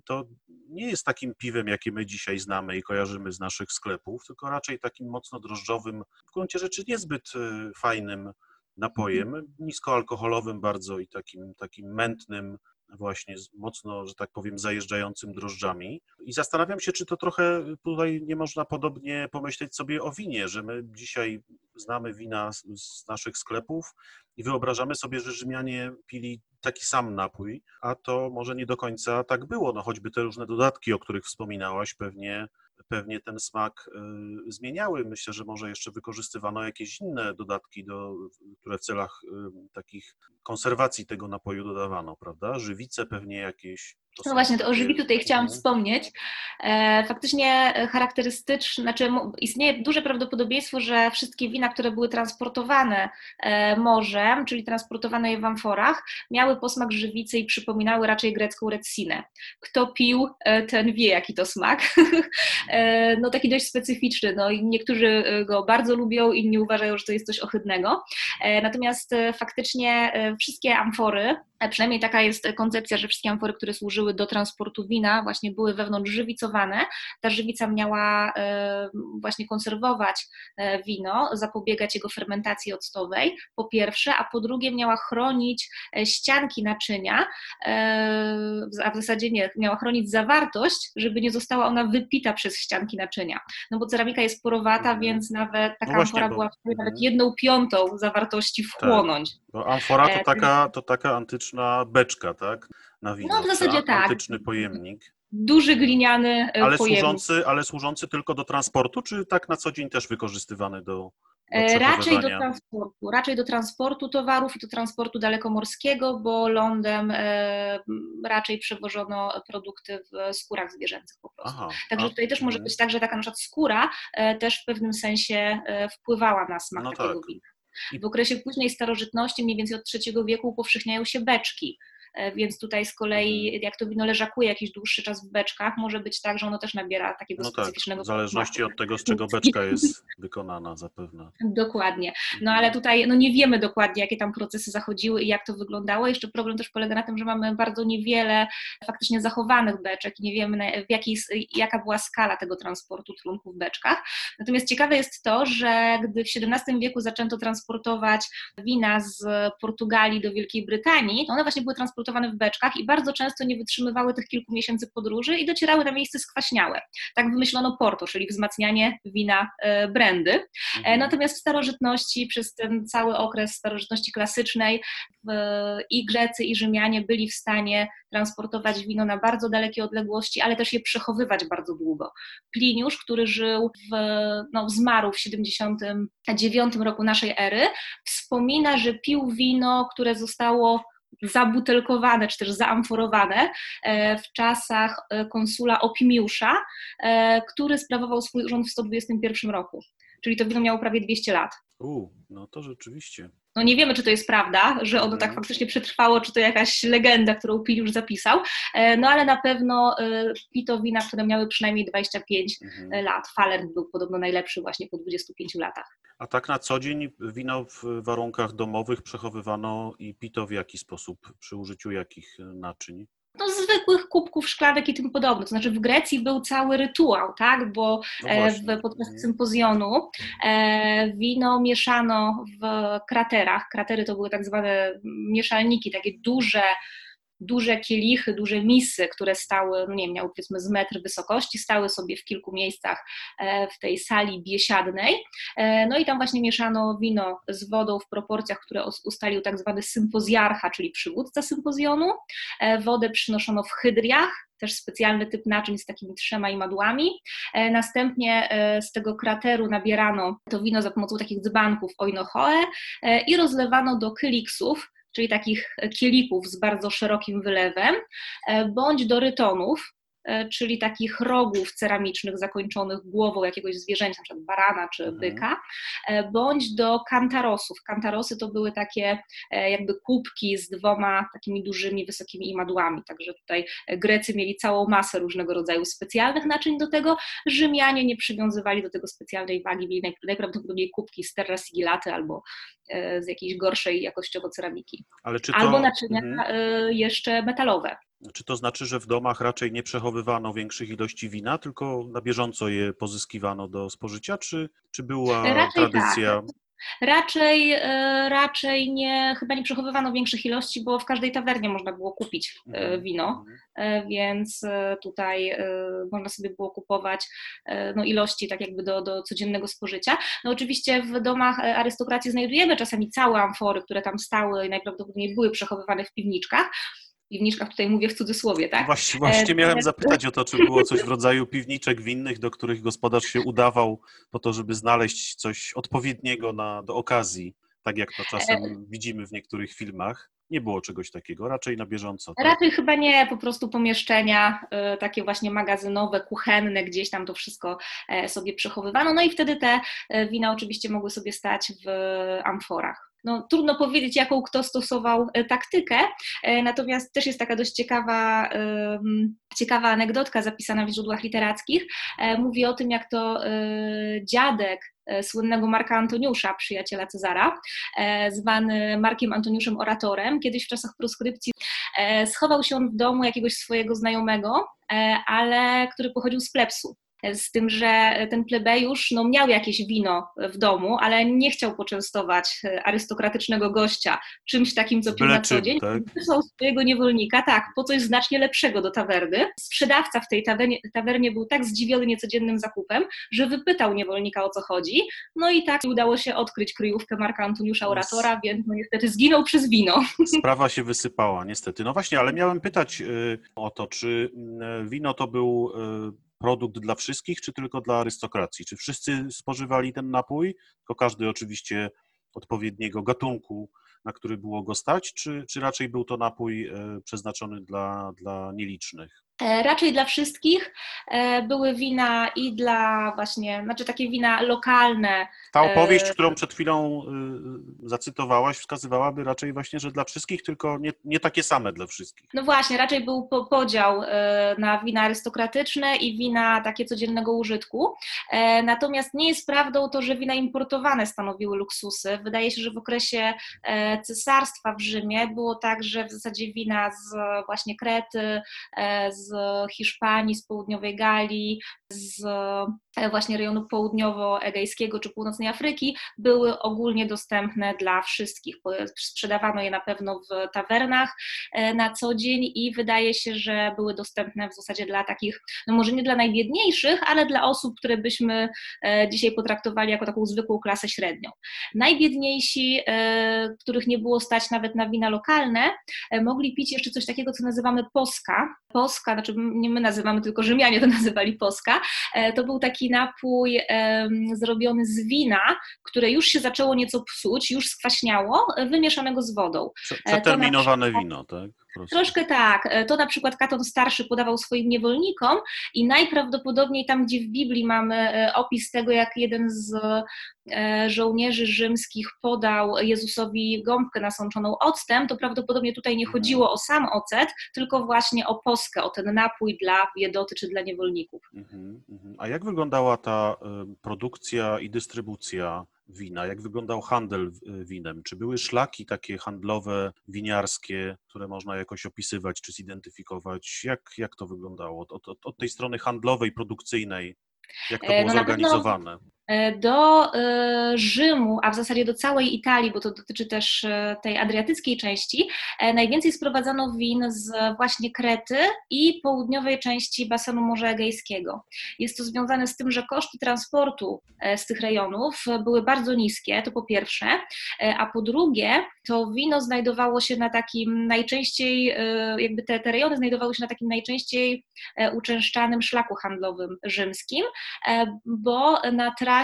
to nie jest takim piwem, jakie my dzisiaj znamy i kojarzymy z naszych sklepów, tylko raczej takim mocno drożdżowym, w gruncie rzeczy niezbyt fajnym napojem, niskoalkoholowym bardzo i takim, takim mętnym, właśnie mocno, że tak powiem, zajeżdżającym drożdżami. I zastanawiam się, czy to trochę tutaj nie można podobnie pomyśleć sobie o winie, że my dzisiaj znamy wina z, z naszych sklepów i wyobrażamy sobie, że Rzymianie pili taki sam napój, a to może nie do końca tak było. No choćby te różne dodatki, o których wspominałaś, pewnie pewnie ten smak y, zmieniały. Myślę, że może jeszcze wykorzystywano jakieś inne dodatki, do, które w celach takich konserwacji tego napoju dodawano, prawda? Żywice pewnie jakieś. No właśnie, to o żywi tutaj chciałam mhm. wspomnieć. E, faktycznie charakterystyczne, znaczy istnieje duże prawdopodobieństwo, że wszystkie wina, które były transportowane e, morzem, czyli transportowane je w amforach, miały posmak żywicy i przypominały raczej grecką retsinę. Kto pił, e, ten wie, jaki to smak. No taki dość specyficzny. No, i niektórzy go bardzo lubią, inni uważają, że to jest coś ohydnego. Natomiast faktycznie wszystkie amfory, przynajmniej taka jest koncepcja, że wszystkie amfory, które służyły do transportu wina, właśnie były wewnątrz żywicowane. Ta żywica miała e, właśnie konserwować e, wino, zapobiegać jego fermentacji octowej, po pierwsze, a po drugie miała chronić e, ścianki naczynia, a w zasadzie nie, miała chronić zawartość, żeby nie została ona wypita przez ścianki naczynia. No bo ceramika jest porowata, mhm. więc nawet taka no amfora była w stanie nawet mhm. jedną piątą zawartości tak. wchłonąć. Tak. Bo amfora to taka, to taka antyczna beczka, tak? Na wino. No w zasadzie tak. Antyczny pojemnik. Duży gliniany e, ale pojemnik. Służący, ale służący tylko do transportu, czy tak na co dzień też wykorzystywany do, e, Raczej do transportu, raczej do transportu towarów i do transportu dalekomorskiego, bo lądem e, raczej przewożono produkty w skórach zwierzęcych po prostu. Aha, Także tutaj też może mhm. być tak, że taka na przykład skóra e, też w pewnym sensie e, wpływała na smak no takiego tak. wina. W okresie późnej starożytności, mniej więcej od III wieku, upowszechniają się beczki. E, więc tutaj z kolei mhm. jak to wino leżakuje jakiś dłuższy czas w beczkach, może być tak, że ono też nabiera takiego no tak, specyficznego tak, w zależności od tego, z czego beczka jest wykonana zapewne. Dokładnie. No ale mhm. tutaj no nie wiemy dokładnie, jakie tam procesy zachodziły i jak to wyglądało. Jeszcze problem też polega na tym, że mamy bardzo niewiele faktycznie zachowanych beczek i nie wiemy, w jakiej, jaka była skala tego transportu trunku w beczkach. Natomiast ciekawe jest to, że gdy w XVII wieku zaczęto transportować wina z Portugalii do Wielkiej Brytanii, to one właśnie były transportowane transportowane w beczkach i bardzo często nie wytrzymywały tych kilku miesięcy podróży i docierały na miejsce skwaśniałe. Tak wymyślono porto, czyli wzmacnianie wina e, brandy. E, mhm. Natomiast w starożytności, przez ten cały okres starożytności klasycznej i Grecy i Rzymianie byli w stanie transportować wino na bardzo dalekie odległości, ale też je przechowywać bardzo długo. Pliniusz, który żył w, no, zmarł w 79 roku naszej ery, wspomina, że pił wino, które zostało zabutelkowane czy też zaamforowane e, w czasach e, konsula Opimiusza, e, który sprawował swój urząd w 121 roku. Czyli to wino miało prawie 200 lat. U, no to rzeczywiście. No nie wiemy, czy to jest prawda, że ono tak mhm. faktycznie przetrwało, czy to jakaś legenda, którą Piliusz zapisał, no ale na pewno pito wina, które miały przynajmniej 25 mhm. lat. Falern był podobno najlepszy właśnie po 25 latach. A tak na co dzień wino w warunkach domowych przechowywano i pito w jaki sposób, przy użyciu jakich naczyń? No, zwykłych kubków szklanek i tym podobne. To znaczy w Grecji był cały rytuał, tak? bo no e, w, podczas sympozjonu e, wino mieszano w kraterach. Kratery to były tak zwane mieszalniki, takie duże, duże kielichy, duże misy, które stały, no nie wiem, miały powiedzmy z metr wysokości, stały sobie w kilku miejscach e, w tej sali biesiadnej. E, no i tam właśnie mieszano wino z wodą w proporcjach, które ustalił tak zwany sympozjarcha, czyli przywódca sympozjonu. E, wodę przynoszono w hydriach, też specjalny typ naczyń z takimi trzema imadłami. Następnie z tego krateru nabierano to wino za pomocą takich dzbanków oinochoe i rozlewano do kyliksów, czyli takich kielików z bardzo szerokim wylewem, bądź do rytonów, E, czyli takich rogów ceramicznych zakończonych głową jakiegoś zwierzęcia, np. barana czy mhm. byka, mhm. bądź do kantarosów. Kantarosy to były takie e, jakby kubki z dwoma takimi dużymi, wysokimi imadłami, także tutaj Grecy mieli całą masę różnego rodzaju specjalnych naczyń do tego, Rzymianie nie przywiązywali do tego specjalnej wagi, mieli najprawdopodobniej kubki z terra sigilaty albo z jakiejś gorszej jakościowo ceramiki. To... Albo naczynia mhm. jeszcze metalowe. Czy to znaczy, że w domach raczej nie przechowywano większych ilości wina, tylko na bieżąco je pozyskiwano do spożycia, czy, czy była raczej tradycja? Tak. Raczej, e, raczej nie, chyba nie przechowywano większych ilości, bo w każdej tawernie można było kupić e, mhm, wino, mhm. E, więc tutaj można sobie było kupować no, ilości tak jakby do, do codziennego spożycia. No oczywiście w domach arystokracji znajdujemy czasami całe amfory, które tam stały i najprawdopodobniej były przechowywane w piwniczkach, piwniczkach, tutaj mówię w cudzysłowie, tak? Właśnie, właśnie miałem zapytać o to, czy było coś w rodzaju piwniczek winnych, do których gospodarz się udawał po to, żeby znaleźć coś odpowiedniego na, do okazji, tak jak to czasem e... widzimy w niektórych filmach. Nie było czegoś takiego, raczej na bieżąco. Tak? Raczej chyba nie, po prostu pomieszczenia y, takie właśnie magazynowe, kuchenne, gdzieś tam to wszystko e, sobie przechowywano. No i wtedy te e, wina oczywiście mogły sobie stać w amforach no, trudno powiedzieć, jaką kto stosował e, taktykę, e, natomiast też jest taka dość ciekawa, ciekawa anegdotka zapisana w źródłach literackich. E, mówi o tym, jak to dziadek słynnego Marka Antoniusza, przyjaciela Cezara, zwany Markiem Antoniuszem Oratorem, kiedyś w czasach proskrypcji schował się on w domu jakiegoś swojego znajomego, ale który pochodził z plebsu z tym, że ten plebejusz no, miał jakieś wino w domu, ale nie chciał poczęstować arystokratycznego gościa czymś takim, co pił na co dzień. Tak? Wysłał swojego niewolnika, tak, po coś znacznie lepszego do tawerny. Sprzedawca w tej tawernie, tawernie był tak zdziwiony niecodziennym zakupem, że wypytał niewolnika o co chodzi. No i tak udało się odkryć kryjówkę Marka Antoniusza Oratora, więc no, niestety zginął przez wino. Sprawa się wysypała, niestety. No właśnie, ale miałem pytać y, o to, czy y, wino to był y, produkt dla wszystkich, czy tylko dla arystokracji? Czy wszyscy spożywali ten napój, tylko każdy oczywiście odpowiedniego gatunku, na który było go stać, czy, czy raczej był to napój e, przeznaczony dla, dla nielicznych? E, raczej dla wszystkich. E, były wina i dla właśnie, znaczy takie wina lokalne. Ta opowieść, e, którą przed chwilą zacytowałaś, wskazywałaby raczej właśnie, że dla wszystkich, tylko nie, nie takie same dla wszystkich. No właśnie, raczej był podział na wina arystokratyczne i wina takie codziennego użytku. Natomiast nie jest prawdą to, że wina importowane stanowiły luksusy. Wydaje się, że w okresie cesarstwa w Rzymie było tak, że w zasadzie wina z właśnie Krety, z z Hiszpanii, z południowej Galii, z e, właśnie rejonu południowo-egejskiego czy północnej Afryki były ogólnie dostępne dla wszystkich. Sprzedawano je na pewno w tawernach e, na co dzień i wydaje się, że były dostępne w zasadzie dla takich, no może nie dla najbiedniejszych, ale dla osób, które byśmy e, dzisiaj potraktowali jako taką zwykłą klasę średnią. Najbiedniejsi, których nie było stać nawet na wina lokalne, mogli pić jeszcze coś takiego, co nazywamy poska. Poska, znaczy nie my nazywamy, tylko Rzymianie to nazywali poska, E, to był taki napój zrobiony z wina, które już się zaczęło nieco psuć, już skwaśniało, e, wymieszanego z wodą. E, przeterminowane przykład, wino, tak? Troszkę tak. To na przykład Katon Starszy podawał swoim niewolnikom i najprawdopodobniej tam, gdzie w Biblii mamy opis tego, jak jeden z żołnierzy rzymskich podał Jezusowi gąbkę nasączoną octem, to prawdopodobnie tutaj nie chodziło o sam ocet, tylko właśnie o poskę, o ten napój dla biedoty czy dla niewolników. Mhm, mhm. A jak wyglądała ta produkcja i dystrybucja wina? Jak wyglądał handel winem? Czy były szlaki takie handlowe, winiarskie, które można jakoś opisywać czy zidentyfikować? Jak, jak to wyglądało od, od, od tej strony handlowej, produkcyjnej? Jak to e, było no zorganizowane? Do Rzymu, a w zasadzie do całej Italii, bo to dotyczy też tej adriatyckiej części, najwięcej sprowadzano win z właśnie Krety i południowej części basenu Morza Egejskiego. Jest to związane z tym, że koszty transportu z tych rejonów były bardzo niskie, to po pierwsze, a po drugie, to wino znajdowało się na takim najczęściej, jakby te, te rejony znajdowały się na takim najczęściej uczęszczanym szlaku handlowym rzymskim, bo na trasie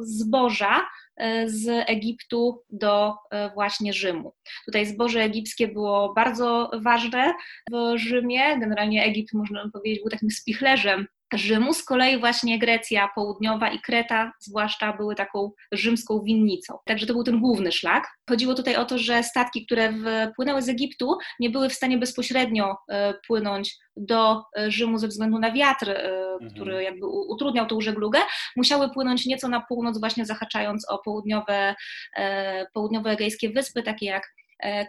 zboża e, z Egiptu do e, właśnie Rzymu. Tutaj zboże egipskie było bardzo ważne w Rzymie. Generalnie Egipt, można powiedzieć, był takim spichlerzem Rzymu. Z kolei właśnie Grecja Południowa i Kreta zwłaszcza były taką rzymską winnicą. Także to był ten główny szlak. Chodziło tutaj o to, że statki, które płynęły z Egiptu, nie były w stanie bezpośrednio e, płynąć do e, Rzymu ze względu na wiatr, e, mhm. który jakby utrudniał tą żeglugę. Musiały płynąć nieco na północ, właśnie zahaczając o południowe, południowe egejskie wyspy, takie jak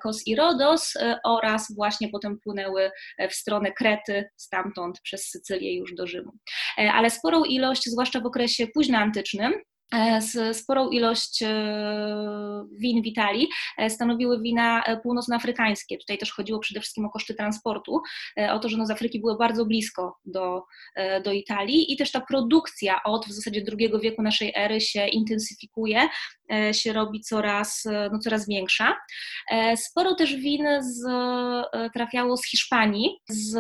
Kos i Rodos e, oraz właśnie potem płynęły e, w stronę Krety, stamtąd przez Sycylię już do Rzymu. Ale sporą ilość, zwłaszcza w okresie późnoantycznym, z sporą ilość win w Italii stanowiły wina północnoafrykańskie. Tutaj też chodziło przede wszystkim o koszty transportu, o to, że no z Afryki były bardzo blisko do, do Italii i też ta produkcja od w zasadzie II wieku naszej ery się intensyfikuje, E, się robi coraz, e, no, coraz większa. E, sporo też win z, trafiało z Hiszpanii, z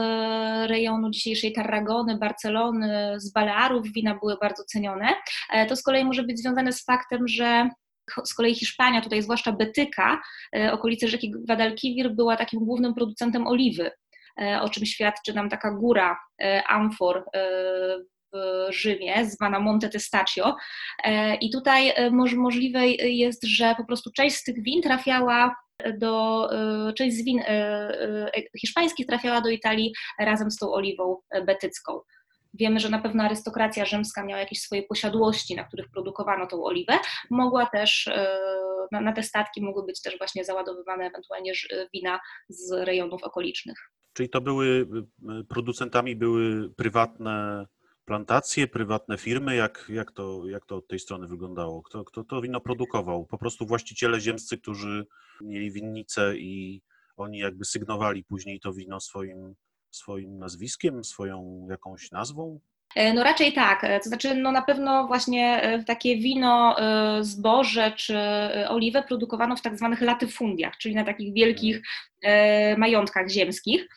rejonu dzisiejszej Tarragony, Barcelony, z Balearów wina były bardzo cenione. To z kolei może być związane z faktem, że z kolei Hiszpania, tutaj zwłaszcza Betyka, okolice rzeki Guadalquivir była takim głównym producentem oliwy, o czym świadczy nam taka góra amfor w Rzymie, zwana Monte Testaccio. E, I tutaj e, możliwe jest, że po prostu część z tych win trafiała do, e, część z win hiszpańskich trafiała do Italii razem z tą oliwą betycką. Wiemy, że na pewno arystokracja rzymska miała jakieś swoje posiadłości, na których produkowano tą oliwę. Mogła też, na, na te statki mogły być też właśnie załadowywane ewentualnie wina z rejonów okolicznych. Czyli to były, producentami były prywatne plantacje, prywatne firmy? Jak, jak, to, jak to od tej strony wyglądało? Kto, kto to wino produkował? Po prostu właściciele ziemscy, którzy mieli winnice i oni jakby sygnowali później to wino swoim, swoim nazwiskiem, swoją jakąś nazwą? E, no raczej tak, e, to znaczy no na pewno właśnie e, takie wino, zboże czy oliwę produkowano w tak zwanych latyfundiach, czyli na takich wielkich majątkach ziemskich.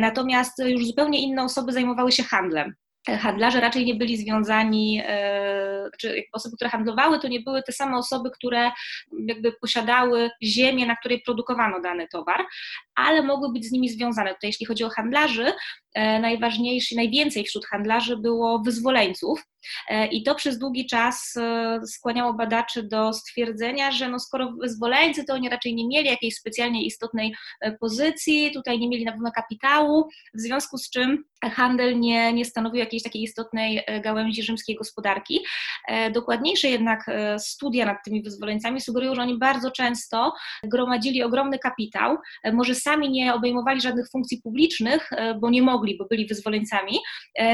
Natomiast już zupełnie inne osoby zajmowały się handlem handlarze raczej nie byli związani, e, czy osoby, które handlowały, to nie były te same osoby, które jakby posiadały ziemię, na której produkowano dany towar, ale mogły być z nimi związane. Tutaj jeśli chodzi o handlarzy, e, najważniejszy, najwięcej wśród handlarzy było wyzwoleńców, E, I to przez długi czas e, skłaniało badaczy do stwierdzenia, że no skoro wyzwoleńcy, to oni raczej nie mieli jakiejś specjalnie istotnej pozycji, tutaj nie mieli na pewno kapitału, w związku z czym handel nie, nie stanowił jakiejś takiej istotnej gałęzi rzymskiej gospodarki. Dokładniejsze jednak studia nad tymi wyzwoleńcami sugerują, że oni bardzo często gromadzili ogromny kapitał, może sami nie obejmowali żadnych funkcji publicznych, bo nie mogli, bo byli wyzwoleńcami,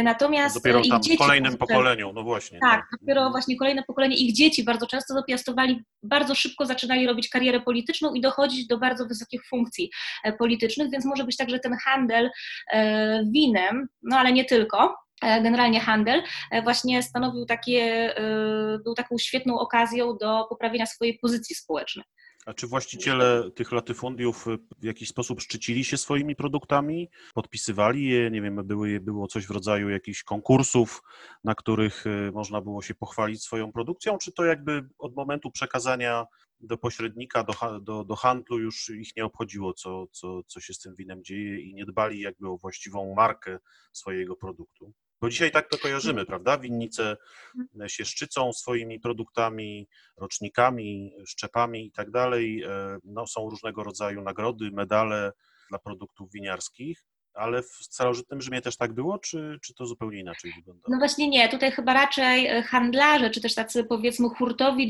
natomiast Dopiero tam w kolejnym pokoleniu pokoleniu, no właśnie. Tak, no. dopiero właśnie kolejne pokolenie ich dzieci bardzo często dopiastowali, bardzo szybko zaczynali robić karierę polityczną i dochodzić do bardzo wysokich funkcji e, politycznych, więc może być tak, że ten handel e, winem, no ale nie tylko, e, generalnie handel, właśnie stanowił takie, był taką świetną okazją do poprawienia swojej pozycji społecznej. A czy właściciele tych latyfundiów w jakiś sposób szczycili się swoimi produktami? Podpisywali je? Nie wiem, były, było coś w rodzaju jakichś konkursów, na których y, można było się pochwalić swoją produkcją? Czy to jakby od momentu przekazania do pośrednika, do, do, do handlu już ich nie obchodziło, co, co, co się z tym winem dzieje i nie dbali jakby o właściwą markę swojego produktu? Bo dzisiaj tak to kojarzymy, prawda? Winnice mhm. się szczycą swoimi produktami, rocznikami, szczepami i tak dalej. E, no, są różnego rodzaju nagrody, medale dla produktów winiarskich. Ale w starożytnym Rzymie też tak było, czy, czy to zupełnie inaczej wygląda? No właśnie nie, tutaj chyba raczej e, handlarze, czy też tacy powiedzmy hurtowi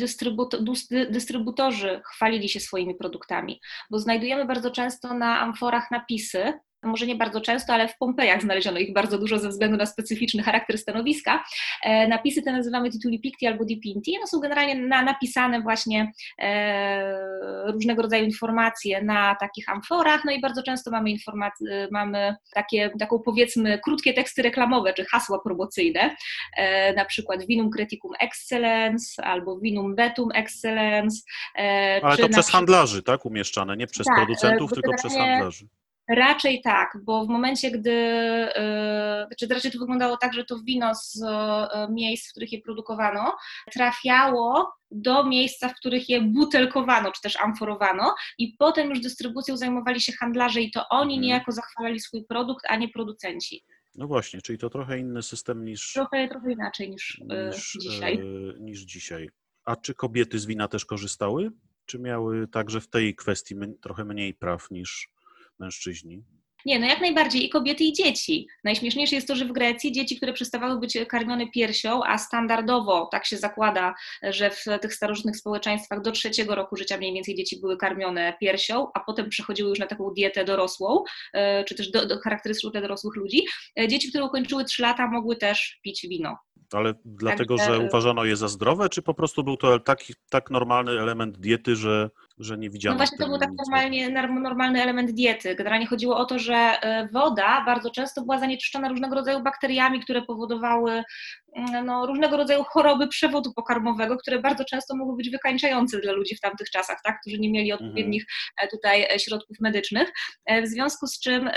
dystrybutorzy chwalili się swoimi produktami, bo znajdujemy bardzo często na amforach napisy, może nie bardzo często, ale w Pompejach znaleziono ich bardzo dużo ze względu na specyficzny charakter stanowiska. E, napisy te nazywamy tituli picti albo dipinti. One są generalnie na, napisane właśnie e, różnego rodzaju informacje na takich amforach, no i bardzo często mamy informacje, mamy takie, taką powiedzmy krótkie teksty reklamowe, czy hasła promocyjne, e, na przykład vinum criticum excellence albo vinum vetum excellence. E, ale to przez handlarzy, tak, umieszczane, nie przez tak, producentów, tylko przez handlarzy. Raczej tak, bo w momencie, gdy, yy, czy raczej to wyglądało tak, że to wino z yy, miejsc, w których je produkowano, trafiało do miejsca, w których je butelkowano, czy też amforowano i potem już dystrybucją zajmowali się handlarze i to oni mhm. niejako zachwalali swój produkt, a nie producenci. No właśnie, czyli to trochę inny system niż... Trochę, trochę inaczej niż, yy, niż dzisiaj. niż dzisiaj. A czy kobiety z wina też korzystały? Czy miały także w tej kwestii trochę mniej praw niż mężczyźni? Nie, no jak najbardziej i kobiety i dzieci. Najśmieszniejsze jest to, że w Grecji dzieci, które przestawały być karmione piersią, a standardowo tak się zakłada, że w tych starożytnych społeczeństwach do trzeciego roku życia mniej więcej dzieci były karmione piersią, a potem przechodziły już na taką dietę dorosłą, e, czy też do, do charakterystyczną dla dorosłych ludzi. E, dzieci, które ukończyły trzy lata, mogły też pić wino. Ale dlatego, tak, że uważano je za zdrowe, czy po prostu był to taki, tak normalny element diety, że że nie widziano. No właśnie to był tak normalnie, normalny element diety. Generalnie chodziło o to, że e, woda bardzo często była zanieczyszczona różnego rodzaju bakteriami, które powodowały mm, no, różnego rodzaju choroby przewodu pokarmowego, które bardzo często mogły być wykańczające dla ludzi w tamtych czasach, tak, którzy nie mieli odpowiednich mhm. tutaj e, środków medycznych. W związku z czym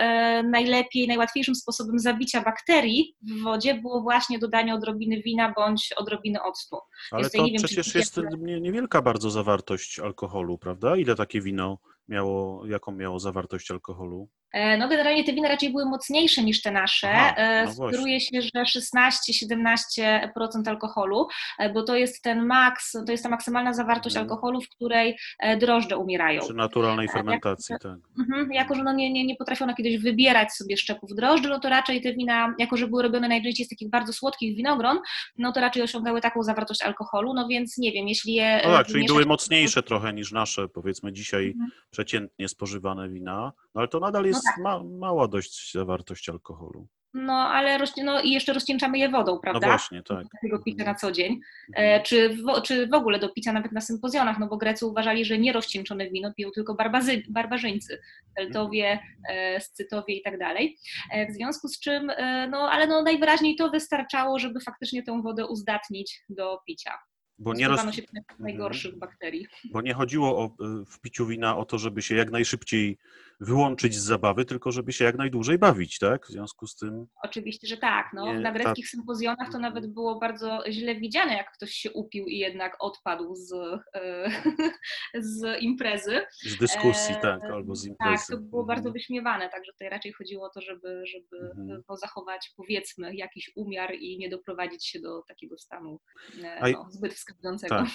najlepiej, najłatwiejszym sposobem zabicia bakterii w wodzie było właśnie dodanie odrobiny wina bądź odrobiny octu. Ale to wiem, przecież jest niewielka bardzo zawartość alkoholu, prawda? Prawda? Ile takie wino miało, jaką miało zawartość alkoholu? E, no generalnie te wina raczej były mocniejsze niż te nasze. Aha, e, no Sugeruje się, że 16-17% alkoholu, e, bo to jest ten maks, to jest ta maksymalna zawartość hmm. alkoholu, w której drożdże umierają. Przy naturalnej fermentacji, jako, tak. Mhm, jako, że no nie, nie, nie potrafiono kiedyś wybierać sobie szczepów drożdży, no to raczej te wina, jako że były robione najczęściej z takich bardzo słodkich winogron, no to raczej osiągały taką zawartość alkoholu, no więc nie wiem, jeśli je... No tak, czyli były mocniejsze trochę niż nasze, powiedzmy dzisiaj mhm. przeciętnie spożywane wina, no ale to nadal jest no tak. ma, mała dość zawartość alkoholu. No, ale no, i jeszcze rozcieńczamy je wodą, prawda? No właśnie, tak. Takiego picia na co dzień. Mhm. E, czy, w, czy w ogóle do picia nawet na sympozjonach, no bo Grecy uważali, że nierozcieńczone wino piją tylko barbazy, barbarzyńcy, Celtowie, e, Scytowie i tak dalej. E, w związku z czym, no, ale no najwyraźniej to wystarczało, żeby faktycznie tę wodę uzdatnić do picia. Bo nie roz... się najgorszych bakterii. Bo nie chodziło o, w piciu wina o to, żeby się jak najszybciej wyłączyć z zabawy, tylko żeby się jak najdłużej bawić, tak? W związku z tym. Oczywiście, że tak. No, nie, na greckich ta... sympozjonach to nawet było bardzo źle widziane, jak ktoś się upił i jednak odpadł z, e, z imprezy. Z dyskusji, e, tak, albo z imprezy. Tak, to było bardzo mhm. wyśmiewane, także tutaj raczej chodziło o to, żeby, żeby mhm. zachować, powiedzmy, jakiś umiar i nie doprowadzić się do takiego stanu e, no, zbyt wskazującego. Tak.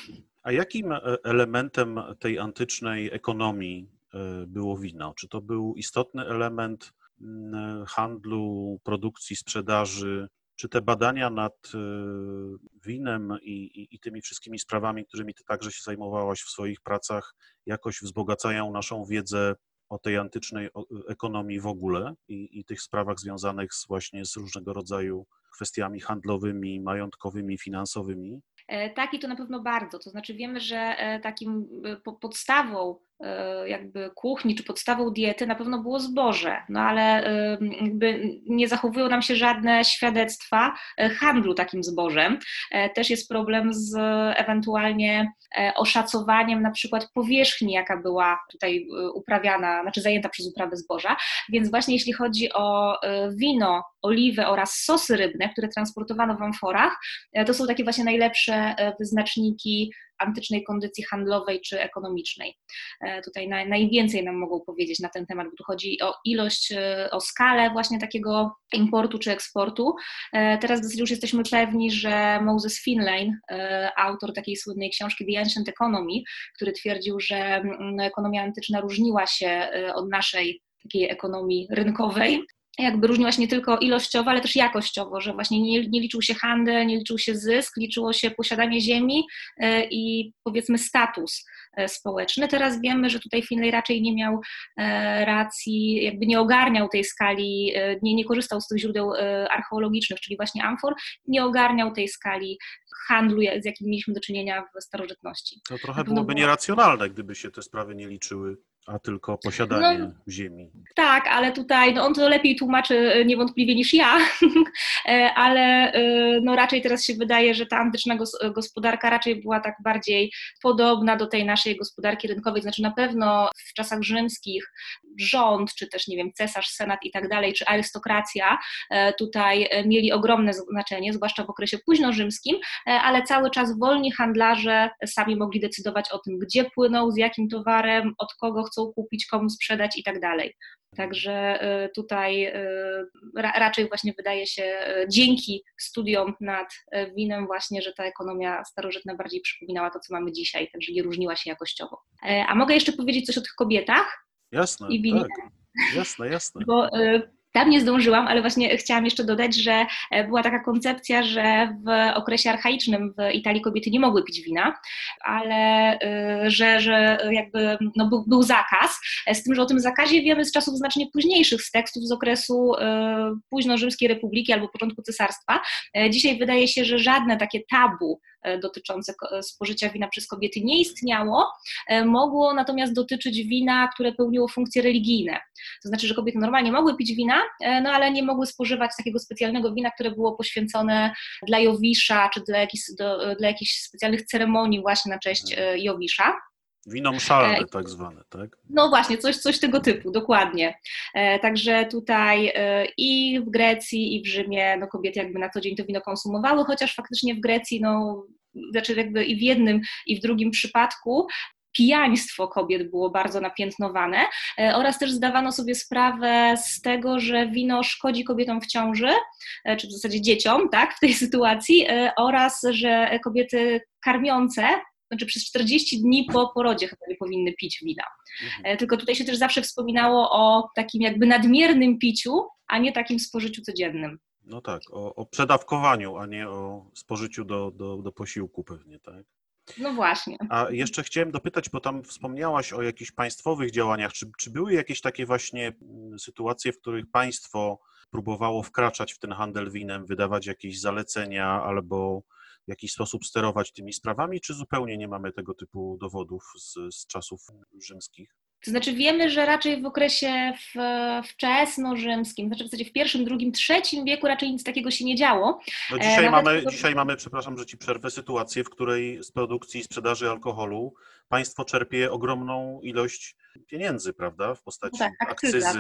A jakim e, elementem tej antycznej ekonomii E, było wino? Czy to był istotny element mm, handlu, produkcji, sprzedaży? Czy te badania nad e, winem i, i, i, tymi wszystkimi sprawami, którymi ty także się zajmowałaś w swoich pracach, jakoś wzbogacają naszą wiedzę o tej antycznej ekonomii w ogóle i, i tych sprawach związanych z, właśnie z różnego rodzaju kwestiami handlowymi, majątkowymi, finansowymi? E, tak, i to na pewno bardzo. To znaczy, wiemy, że takim podstawą E, jakby kuchni czy podstawą diety na pewno było zboże, no ale jakby nie zachowują nam się żadne świadectwa e, handlu takim zbożem. E, też jest problem z ewentualnie oszacowaniem na przykład powierzchni, jaka była tutaj uprawiana, znaczy zajęta przez uprawę zboża, więc właśnie jeśli chodzi o wino, oliwę oraz sosy rybne, które transportowano w amforach, to są takie właśnie najlepsze wyznaczniki antycznej kondycji handlowej czy ekonomicznej. E, tutaj najwięcej nam mogą powiedzieć na ten temat, bo tu chodzi o ilość, e, o skalę właśnie takiego importu czy eksportu. E, teraz dosyć już jesteśmy pewni, że Moses Finlane, autor takiej słynnej książki The Ancient Economy, który twierdził, że mm, ekonomia antyczna różniła się od naszej takiej ekonomii rynkowej, jakby różniła się nie tylko ilościowo, ale też jakościowo, że właśnie nie, nie, liczył się handel, nie liczył się zysk, liczyło się posiadanie ziemi i powiedzmy status społeczny. Teraz wiemy, że tutaj Finlay raczej nie miał racji, jakby nie ogarniał tej skali, nie, nie korzystał z tych źródeł archeologicznych, czyli właśnie amfor, nie ogarniał tej skali handlu, z jakim mieliśmy do czynienia w starożytności. To trochę byłoby nieracjonalne, gdyby się te sprawy nie liczyły a tylko posiadanie no, ziemi. Tak, ale tutaj no on to lepiej tłumaczy e, niewątpliwie niż ja, e, ale e, no raczej teraz się wydaje, że ta antyczna gospodarka raczej była tak bardziej podobna do tej naszej gospodarki rynkowej, znaczy na pewno w czasach rzymskich rząd, czy też nie wiem, cesarz, senat i tak dalej, czy arystokracja tutaj mieli ogromne znaczenie, zwłaszcza w okresie późnorzymskim, ale cały czas wolni handlarze sami mogli decydować o tym, gdzie płyną, z jakim towarem, od kogo chcą chcą kupić, komu sprzedać i tak dalej. Także y, tutaj y, raczej właśnie wydaje się y, dzięki studiom nad winem właśnie, że ta ekonomia starożytna bardziej przypominała to, co mamy dzisiaj, także nie różniła się jakościowo. E, a mogę jeszcze powiedzieć coś o tych kobietach? Jasne, i winie? Tak. Jasne, jasne. Bo tam nie zdążyłam, ale właśnie chciałam jeszcze dodać, że e, była taka koncepcja, że w okresie archaicznym w Italii kobiety nie mogły pić wina, ale e, że, że jakby no, był, był zakaz, e, z tym, że o tym zakazie wiemy z czasów znacznie późniejszych, z tekstów z okresu późno Rzymskiej Republiki albo początku cesarstwa. Dzisiaj wydaje się, że żadne takie tabu E, dotyczące spożycia wina przez kobiety nie istniało, e, mogło natomiast dotyczyć wina, które pełniło funkcje religijne. To znaczy, że kobiety normalnie mogły pić wina, e, no ale nie mogły spożywać takiego specjalnego wina, które było poświęcone dla Jowisza, czy dla jakichś, do, dla jakichś specjalnych ceremonii właśnie na cześć mhm. Jowisza. Wino mszalne e, tak zwane, tak? No właśnie, coś, coś tego typu, dokładnie. E, także tutaj e, i w Grecji, i w Rzymie no kobiety jakby na co dzień to wino konsumowały, chociaż faktycznie w Grecji, no znaczy jakby i w jednym, i w drugim przypadku pijaństwo kobiet było bardzo napiętnowane oraz też zdawano sobie sprawę z tego, że wino szkodzi kobietom w ciąży, czy w zasadzie dzieciom, tak, w tej sytuacji, oraz że kobiety karmiące znaczy przez 40 dni po porodzie chyba nie powinny pić wina. Mhm. E, tylko tutaj się też zawsze wspominało o takim jakby nadmiernym piciu, a nie takim spożyciu codziennym. No tak, o, o przedawkowaniu, a nie o spożyciu do, do, do posiłku pewnie, tak? No właśnie. A jeszcze chciałem dopytać, bo tam wspomniałaś o jakichś państwowych działaniach. Czy, czy były jakieś takie właśnie mm, sytuacje, w których państwo próbowało wkraczać w ten handel winem, wydawać jakieś zalecenia albo w jakiś sposób sterować tymi sprawami, czy zupełnie nie mamy tego typu dowodów z, z czasów rzymskich? To znaczy wiemy, że raczej w okresie w, wczesnorzymskim, znaczy w zasadzie w pierwszym, drugim, trzecim wieku raczej nic takiego się nie działo. No dzisiaj, mamy, dzisiaj mamy, przepraszam, że Ci przerwę, sytuację, w której z produkcji i sprzedaży alkoholu państwo czerpie ogromną ilość pieniędzy, prawda, w postaci no tak, akcyzy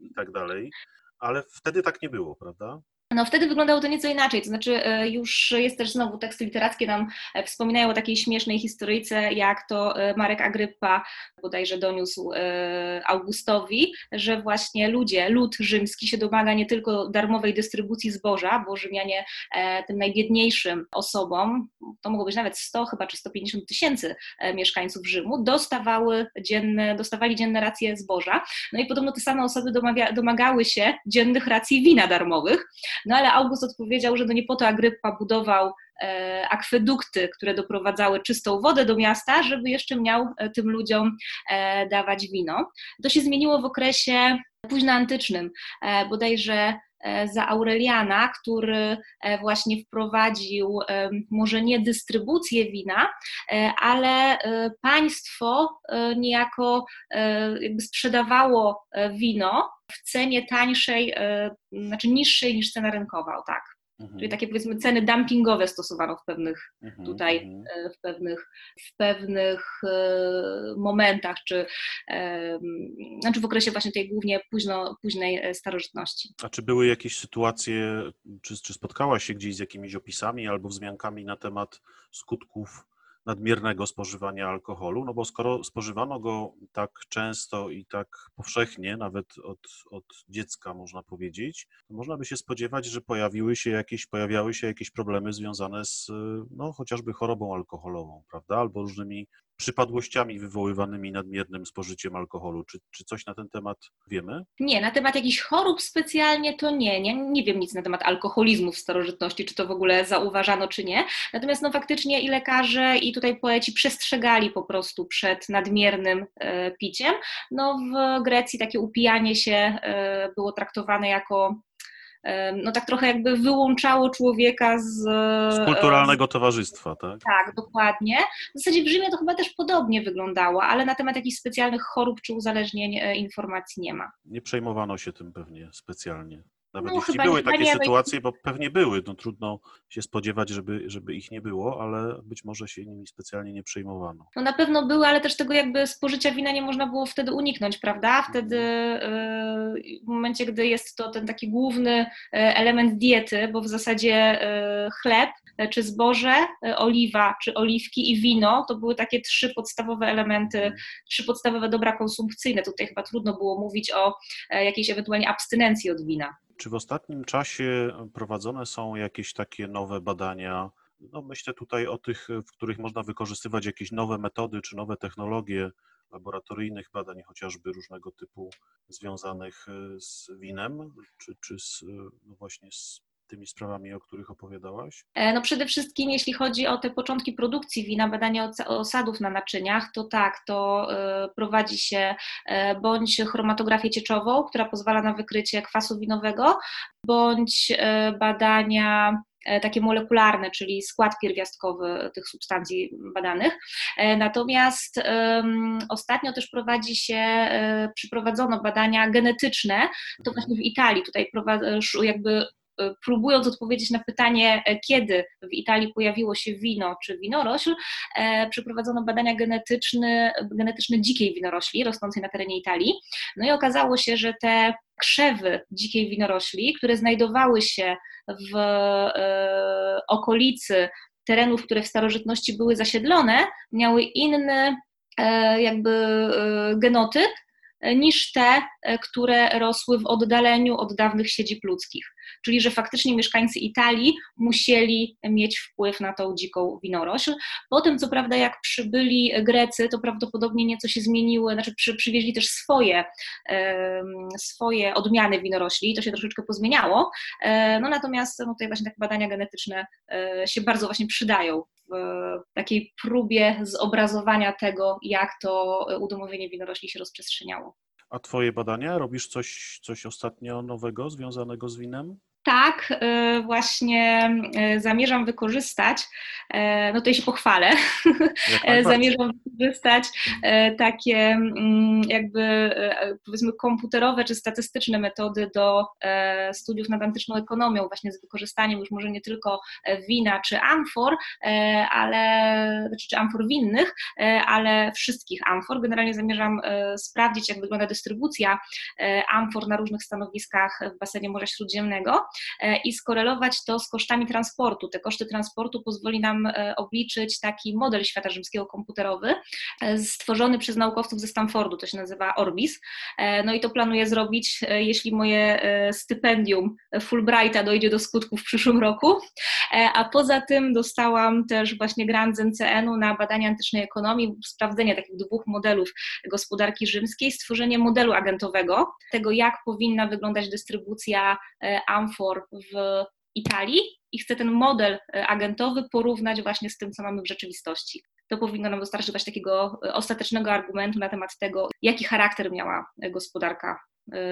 i tak dalej, ale wtedy tak nie było, prawda? No wtedy wyglądało to nieco inaczej, to znaczy e, już jest też znowu teksty literackie nam e, wspominają o takiej śmiesznej historyjce, jak to e, Marek Agrypa bodajże doniósł Augustowi, że właśnie ludzie, lud rzymski się domaga nie tylko darmowej dystrybucji zboża, bo Rzymianie tym najbiedniejszym osobom, to mogło być nawet 100 chyba czy 150 tysięcy mieszkańców Rzymu, dostawały dzienne, dostawali dzienne racje zboża. No i podobno te same osoby domaga, domagały się dziennych racji wina darmowych. No ale August odpowiedział, że no nie po to Agrypa budował e, akwedukty, które doprowadzały czystą wodę do miasta, żeby jeszcze miał e, tym ludziom e, dawać wino. To się zmieniło w okresie późnoantycznym, bodajże za Aureliana, który właśnie wprowadził może nie dystrybucję wina, ale państwo niejako sprzedawało wino w cenie tańszej, e, znaczy niższej niż cena rynkowa, o tak. Mhm. Czyli takie powiedzmy ceny dumpingowe stosowano w pewnych mhm, tutaj, mhm. E, w pewnych, w pewnych e, momentach, czy znaczy w okresie właśnie tej głównie późno, późnej starożytności. A czy były jakieś sytuacje, czy, czy spotkałaś się gdzieś z jakimiś opisami albo wzmiankami na temat skutków nadmiernego spożywania alkoholu, no bo skoro spożywano go tak często i tak powszechnie, nawet od, od dziecka można powiedzieć, to można by się spodziewać, że pojawiły się jakieś, pojawiały się jakieś problemy związane z no, chociażby chorobą alkoholową, prawda, albo różnymi przypadłościami wywoływanymi nadmiernym spożyciem alkoholu. Czy, czy coś na ten temat wiemy? Nie, na temat jakichś chorób specjalnie to nie, nie. Nie wiem nic na temat alkoholizmu w starożytności, czy to w ogóle zauważano, czy nie. Natomiast no faktycznie i lekarze, i tutaj poeci przestrzegali po prostu przed nadmiernym e, piciem. No w Grecji takie upijanie się e, było traktowane jako no tak trochę jakby wyłączało człowieka z... Z kulturalnego towarzystwa, tak? Tak, dokładnie. W zasadzie w Rzymie to chyba też podobnie wyglądało, ale na temat jakichś specjalnych chorób czy uzależnień e, informacji nie ma. Nie przejmowano się tym pewnie specjalnie. Nawet No, jeśli chyba były takie no sytuacje, bo pewnie były, no trudno się spodziewać, żeby, żeby ich nie było, ale być może się nimi specjalnie nie przejmowano. No na pewno były, ale też tego jakby spożycia wina nie można było wtedy uniknąć, prawda? Wtedy yy, w momencie, gdy jest to ten taki główny yy, element diety, bo w zasadzie yy, chleb, czy zboże, yy, oliwa, czy oliwki i wino, to były takie trzy podstawowe elementy, trzy podstawowe dobra konsumpcyjne. Tutaj chyba trudno było mówić o jakiejś ewentualnie abstynencji od wina. Czy w ostatnim czasie prowadzone są jakieś takie nowe badania? No myślę tutaj o tych, w których można wykorzystywać jakieś nowe metody czy nowe technologie laboratoryjnych badań, chociażby różnego typu związanych e, z winem, czy, czy z, e, no właśnie z tymi sprawami, o których opowiadałaś? E, No przede wszystkim jeśli chodzi o te początki produkcji wina, badania osadów na naczyniach, to tak, to e, prowadzi się e, bądź chromatografię cieczową, która pozwala na wykrycie kwasu winowego, bądź badania takie molekularne, czyli skład pierwiastkowy tych substancji badanych. Natomiast em, ostatnio też prowadzi się, przeprowadzono badania genetyczne, to właśnie w Italii, tutaj jakby próbując odpowiedzieć na pytanie, e, kiedy w Italii pojawiło się wino czy winorośl, e, przeprowadzono badania genetyczne, genetyczne dzikiej winorośli rosnącej na terenie Italii. No i okazało się, że te krzewy dzikiej winorośli, które znajdowały się w e, okolicy terenów, które w starożytności były zasiedlone, miały inny jakby genotyp niż te, e, które rosły w oddaleniu od dawnych siedzib ludzkich. Czyli, że faktycznie mieszkańcy Italii musieli mieć wpływ na tą dziką winorośl. Potem, co prawda, jak przybyli Grecy, to prawdopodobnie nieco się zmieniły, znaczy przy, przywieźli też swoje, em, swoje odmiany winorośli, to się troszeczkę pozmieniało. E, No natomiast no, tutaj właśnie takie badania genetyczne e, się bardzo właśnie przydają takiej próbie zobrazowania tego, jak to udomowienie winorośli się rozprzestrzeniało. A twoje badania? Robisz coś, coś ostatnio nowego związanego z winem? Tak, e, właśnie e, zamierzam wykorzystać, e, no tutaj się pochwalę, zamierzam wykorzystać takie mm, jakby powiedzmy komputerowe czy statystyczne metody do studiów nad antyczną ekonomią, właśnie z wykorzystaniem już może nie tylko wina czy amfor, ale znaczy, czy amfor winnych, ale wszystkich amfor. Generalnie zamierzam sprawdzić, jak wygląda dystrybucja amfor na różnych stanowiskach w basenie Morza Śródziemnego i skorelować to z kosztami transportu. Te koszty transportu pozwoli nam e, obliczyć taki model świata rzymskiego komputerowy, e, stworzony przez naukowców ze Stanfordu, to się nazywa Orbis. E, No i to planuję zrobić, e, jeśli moje e, stypendium Fulbrighta dojdzie do skutku w przyszłym roku. E, A poza tym dostałam też właśnie grant z NCN-u na badania antycznej ekonomii, sprawdzenie takich dwóch modelów gospodarki rzymskiej, stworzenie modelu agentowego, tego jak powinna wyglądać dystrybucja e, amfor w Italii i chcę ten model e, agentowy porównać właśnie z tym, co mamy w rzeczywistości. To powinno nam dostarczyć właśnie takiego e, ostatecznego argumentu na temat tego, jaki charakter miała e, gospodarka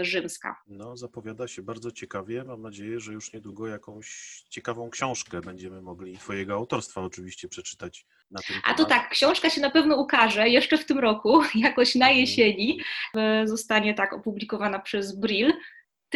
rzymska. No, zapowiada się bardzo ciekawie. Mam nadzieję, że już niedługo jakąś ciekawą książkę będziemy mogli Twojego autorstwa oczywiście przeczytać na tym A to tak, książka się na pewno ukaże jeszcze w tym roku, jakoś na jesieni. E, Zostanie tak opublikowana przez Brill.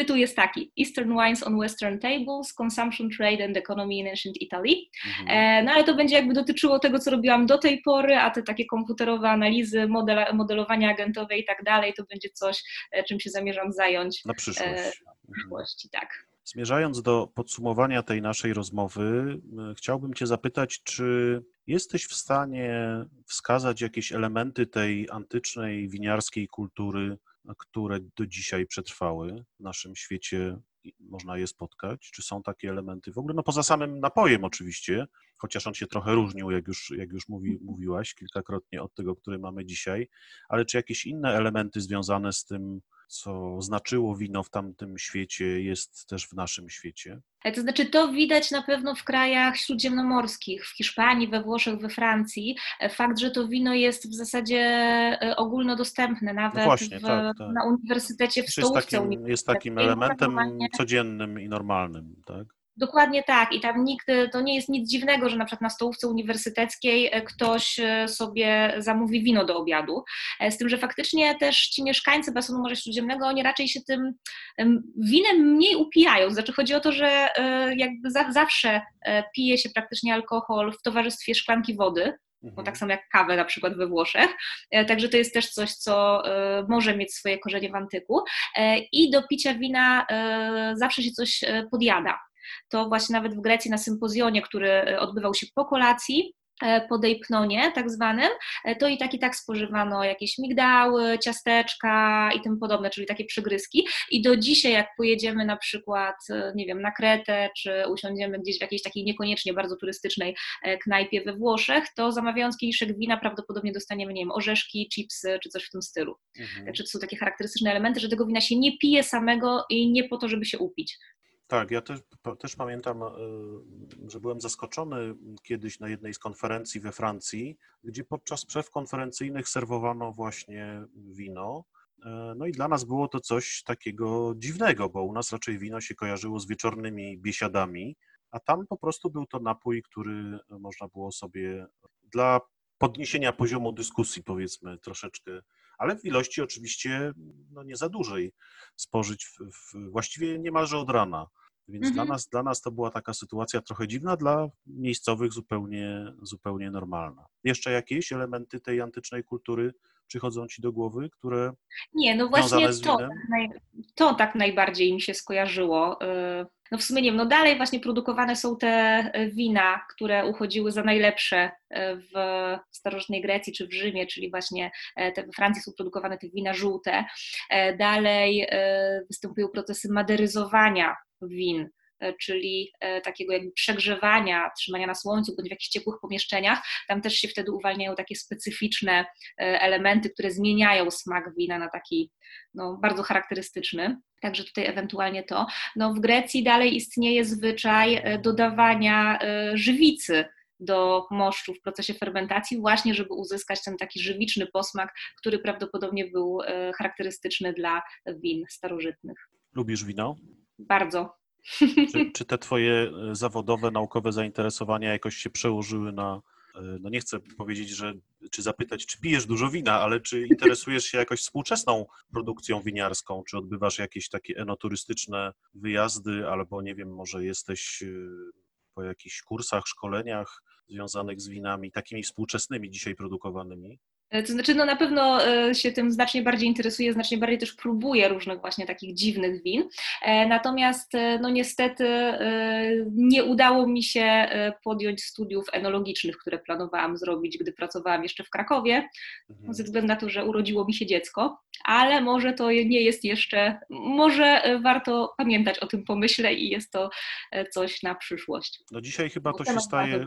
Tytuł jest taki: Eastern Wines on Western Tables, Consumption Trade and Economy in Ancient Italy. Mhm. E, No ale to będzie jakby dotyczyło tego, co robiłam do tej pory, a te takie komputerowe analizy, model, modelowania agentowe i tak dalej, to będzie coś, e, czym się zamierzam zająć Na przyszłość. e, Mhm. w przyszłości, tak. Zmierzając do podsumowania tej naszej rozmowy, chciałbym Cię zapytać, czy jesteś w stanie wskazać jakieś elementy tej antycznej winiarskiej kultury, które do dzisiaj przetrwały w naszym świecie można je spotkać? Czy są takie elementy w ogóle? No poza samym napojem oczywiście, chociaż on się trochę różnił, jak już, jak już mówi, mówiłaś kilkakrotnie od tego, który mamy dzisiaj, ale czy jakieś inne elementy związane z tym, co znaczyło wino w tamtym świecie, jest też w naszym świecie? E, to znaczy, to widać na pewno w krajach śródziemnomorskich, w Hiszpanii, we Włoszech, we Francji. E, fakt, że to wino jest w zasadzie e, ogólnodostępne, nawet no właśnie, w, tak, tak. na uniwersytecie w Jest stołówce takim, jest takim elementem codziennym i normalnym, tak? Dokładnie tak. I tam nikt, to nie jest nic dziwnego, że na przykład na stołówce uniwersyteckiej e, ktoś e, sobie zamówi wino do obiadu. E, z tym, że faktycznie też ci mieszkańcy basenu Morza Śródziemnego, oni raczej się tym winem mniej upijają. Znaczy chodzi o to, że jakby zawsze pije się praktycznie alkohol w towarzystwie szklanki wody, bo tak mhm. samo jak kawę na przykład we Włoszech. Także to jest też coś, co może mieć swoje korzenie w antyku. I do picia wina zawsze się coś podjada to właśnie nawet w Grecji na sympozjonie, który e, odbywał się po kolacji, e, po dejpnonie tak zwanym, e, to i tak i tak spożywano jakieś migdały, ciasteczka i tym podobne, czyli takie przygryzki. I do dzisiaj, jak pojedziemy na przykład, nie wiem, na Kretę, czy usiądziemy gdzieś w jakiejś takiej niekoniecznie bardzo turystycznej knajpie we Włoszech, to zamawiając kieliszek wina prawdopodobnie dostaniemy, nie wiem, orzeszki, chipsy, czy coś w tym stylu. Mhm. Także to są takie charakterystyczne elementy, że tego wina się nie pije samego i nie po to, żeby się upić. Tak, ja też, też pamiętam, e, że byłem zaskoczony kiedyś na jednej z konferencji we Francji, gdzie podczas przerw konferencyjnych serwowano właśnie wino. E, no i dla nas było to coś takiego dziwnego, bo u nas raczej wino się kojarzyło z wieczornymi biesiadami, a tam po prostu był to napój, który można było sobie dla podniesienia poziomu dyskusji, powiedzmy, troszeczkę ale w ilości oczywiście no, nie za dużej spożyć w, w, właściwie niemalże od rana. Więc mhm. dla, nas, dla nas to była taka sytuacja trochę dziwna, dla miejscowych zupełnie, zupełnie normalna. Jeszcze jakieś elementy tej antycznej kultury przychodzą ci do głowy, które. Nie, no właśnie to, tak to tak najbardziej mi się skojarzyło. Y, no w sumie nie wiem, no dalej właśnie produkowane są te wina, które uchodziły za najlepsze y, w starożytnej Grecji czy w Rzymie, czyli właśnie e, te, we Francji są produkowane te wina żółte. E, dalej występują procesy maderyzowania win, e, czyli e, takiego jakby przegrzewania, trzymania na słońcu bądź w jakichś ciepłych pomieszczeniach. Tam też się wtedy uwalniają takie specyficzne e, elementy, które zmieniają smak wina na taki no, bardzo charakterystyczny. Także tutaj ewentualnie to. No, w Grecji dalej istnieje zwyczaj dodawania żywicy do moszczu w procesie fermentacji, właśnie żeby uzyskać ten taki żywiczny posmak, który prawdopodobnie był charakterystyczny dla win starożytnych. Lubisz wino? Bardzo. Czy, czy, te twoje e, zawodowe, naukowe zainteresowania jakoś się przełożyły na, e, no nie chcę powiedzieć, że, czy zapytać, czy pijesz dużo wina, ale czy interesujesz się jakoś współczesną produkcją winiarską, czy odbywasz jakieś takie enoturystyczne wyjazdy, albo nie wiem, może jesteś e, po jakichś kursach, szkoleniach związanych z winami, takimi współczesnymi dzisiaj produkowanymi? E, to znaczy, no na pewno e, się tym znacznie bardziej interesuję, znacznie bardziej też próbuję różnych właśnie takich dziwnych win. E, natomiast, no niestety, nie udało mi się podjąć studiów enologicznych, które planowałam zrobić, gdy pracowałam jeszcze w Krakowie, mhm. ze względu na to, że urodziło mi się dziecko, ale może to nie jest jeszcze, może warto pamiętać o tym pomyśle i jest to coś na przyszłość. No dzisiaj chyba to się staje,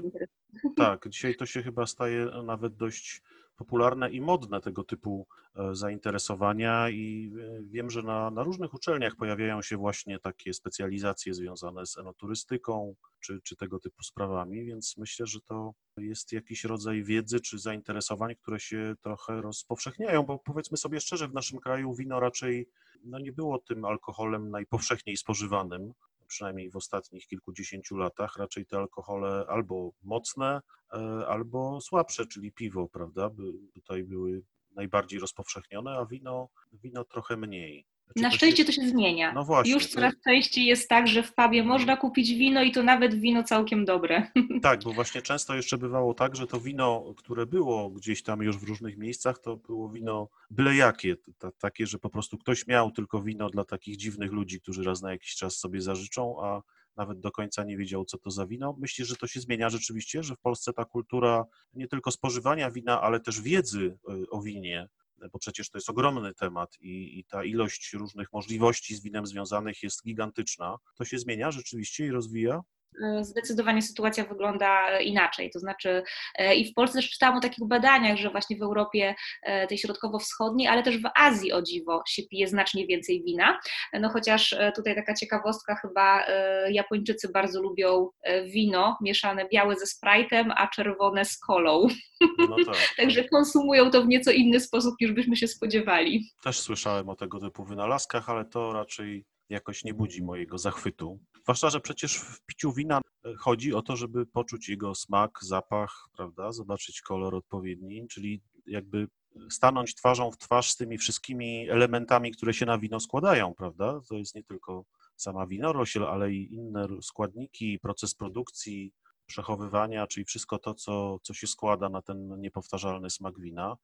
tak, dzisiaj to się chyba staje nawet dość popularne i modne tego typu e, zainteresowania i e, wiem, że na, na, różnych uczelniach pojawiają się właśnie takie specjalizacje związane z enoturystyką czy, czy tego typu sprawami, więc myślę, że to jest jakiś rodzaj wiedzy czy zainteresowań, które się trochę rozpowszechniają, bo powiedzmy sobie szczerze, w naszym kraju wino raczej no nie było tym alkoholem najpowszechniej spożywanym przynajmniej w ostatnich kilkudziesięciu latach, raczej te alkohole albo mocne, e, albo słabsze, czyli piwo, prawda, by tutaj były najbardziej rozpowszechnione, a wino, wino trochę mniej. Znaczy, Na szczęście to się, to się zmienia. No właśnie, Już coraz częściej jest tak, że w pubie można kupić wino i to nawet wino całkiem dobre. Tak, bo właśnie często jeszcze bywało tak, że to wino, które było gdzieś tam już w różnych miejscach, to było wino byle jakie, takie, że po prostu ktoś miał tylko wino dla takich dziwnych ludzi, którzy raz na jakiś czas sobie zażyczą, a nawet do końca nie wiedział, co to za wino. Myślę, że to się zmienia rzeczywiście, że w Polsce ta kultura nie tylko spożywania wina, ale też wiedzy y, o winie bo przecież to jest ogromny temat i, i ta ilość różnych możliwości z winem związanych jest gigantyczna. To się zmienia rzeczywiście i rozwija? Zdecydowanie sytuacja wygląda inaczej. To znaczy, e, i w Polsce też czytałam o takich badaniach, że właśnie w Europie e, tej środkowo-wschodniej, ale też w Azji o dziwo się pije znacznie więcej wina. No chociaż e, tutaj taka ciekawostka, chyba Japończycy bardzo lubią wino mieszane białe ze Sprite'em, a czerwone z kolą. No tak. Także konsumują to w nieco inny sposób niż byśmy się spodziewali. Też słyszałem o tego typu wynalazkach, ale to raczej jakoś nie budzi mojego zachwytu. Zwłaszcza, że przecież w piciu wina e, chodzi o to, żeby poczuć jego smak, zapach, prawda, zobaczyć kolor odpowiedni, czyli jakby stanąć twarzą w twarz z tymi wszystkimi elementami, które się na wino składają, prawda? To jest nie tylko sama winorośl, ale i inne składniki, proces produkcji, przechowywania, czyli wszystko to, co, co się składa na ten niepowtarzalny smak wina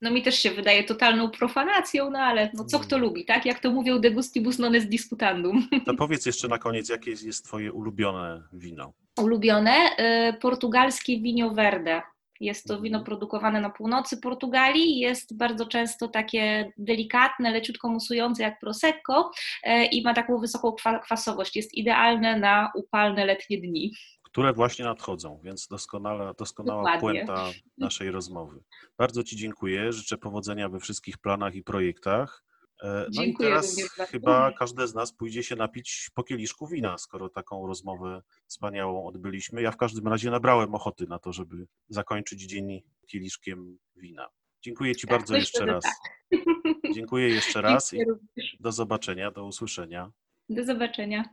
no mi też się wydaje totalną profanacją, no ale no co kto mm. lubi, tak? Jak to mówią degustibus non est disputandum. To powiedz jeszcze na koniec, jakie jest twoje ulubione wino? Ulubione? Y, portugalskie wino verde. Jest to mhm. wino produkowane na północy Portugalii, jest bardzo często takie delikatne, leciutko musujące jak prosecco y, i ma taką wysoką kwasowość. Jest idealne na upalne letnie dni które właśnie nadchodzą, więc doskonała, doskonała Dokładnie. puenta naszej rozmowy. Bardzo Ci dziękuję, życzę powodzenia we wszystkich planach i projektach. E, no dziękuję i teraz chyba każdy z nas pójdzie się napić po kieliszku wina, skoro taką rozmowę wspaniałą odbyliśmy. Ja w każdym razie nabrałem ochoty na to, żeby zakończyć dzień kieliszkiem wina. Dziękuję Ci tak, bardzo jeszcze raz. Tak. Dziękuję jeszcze raz i do zobaczenia, do usłyszenia. Do zobaczenia.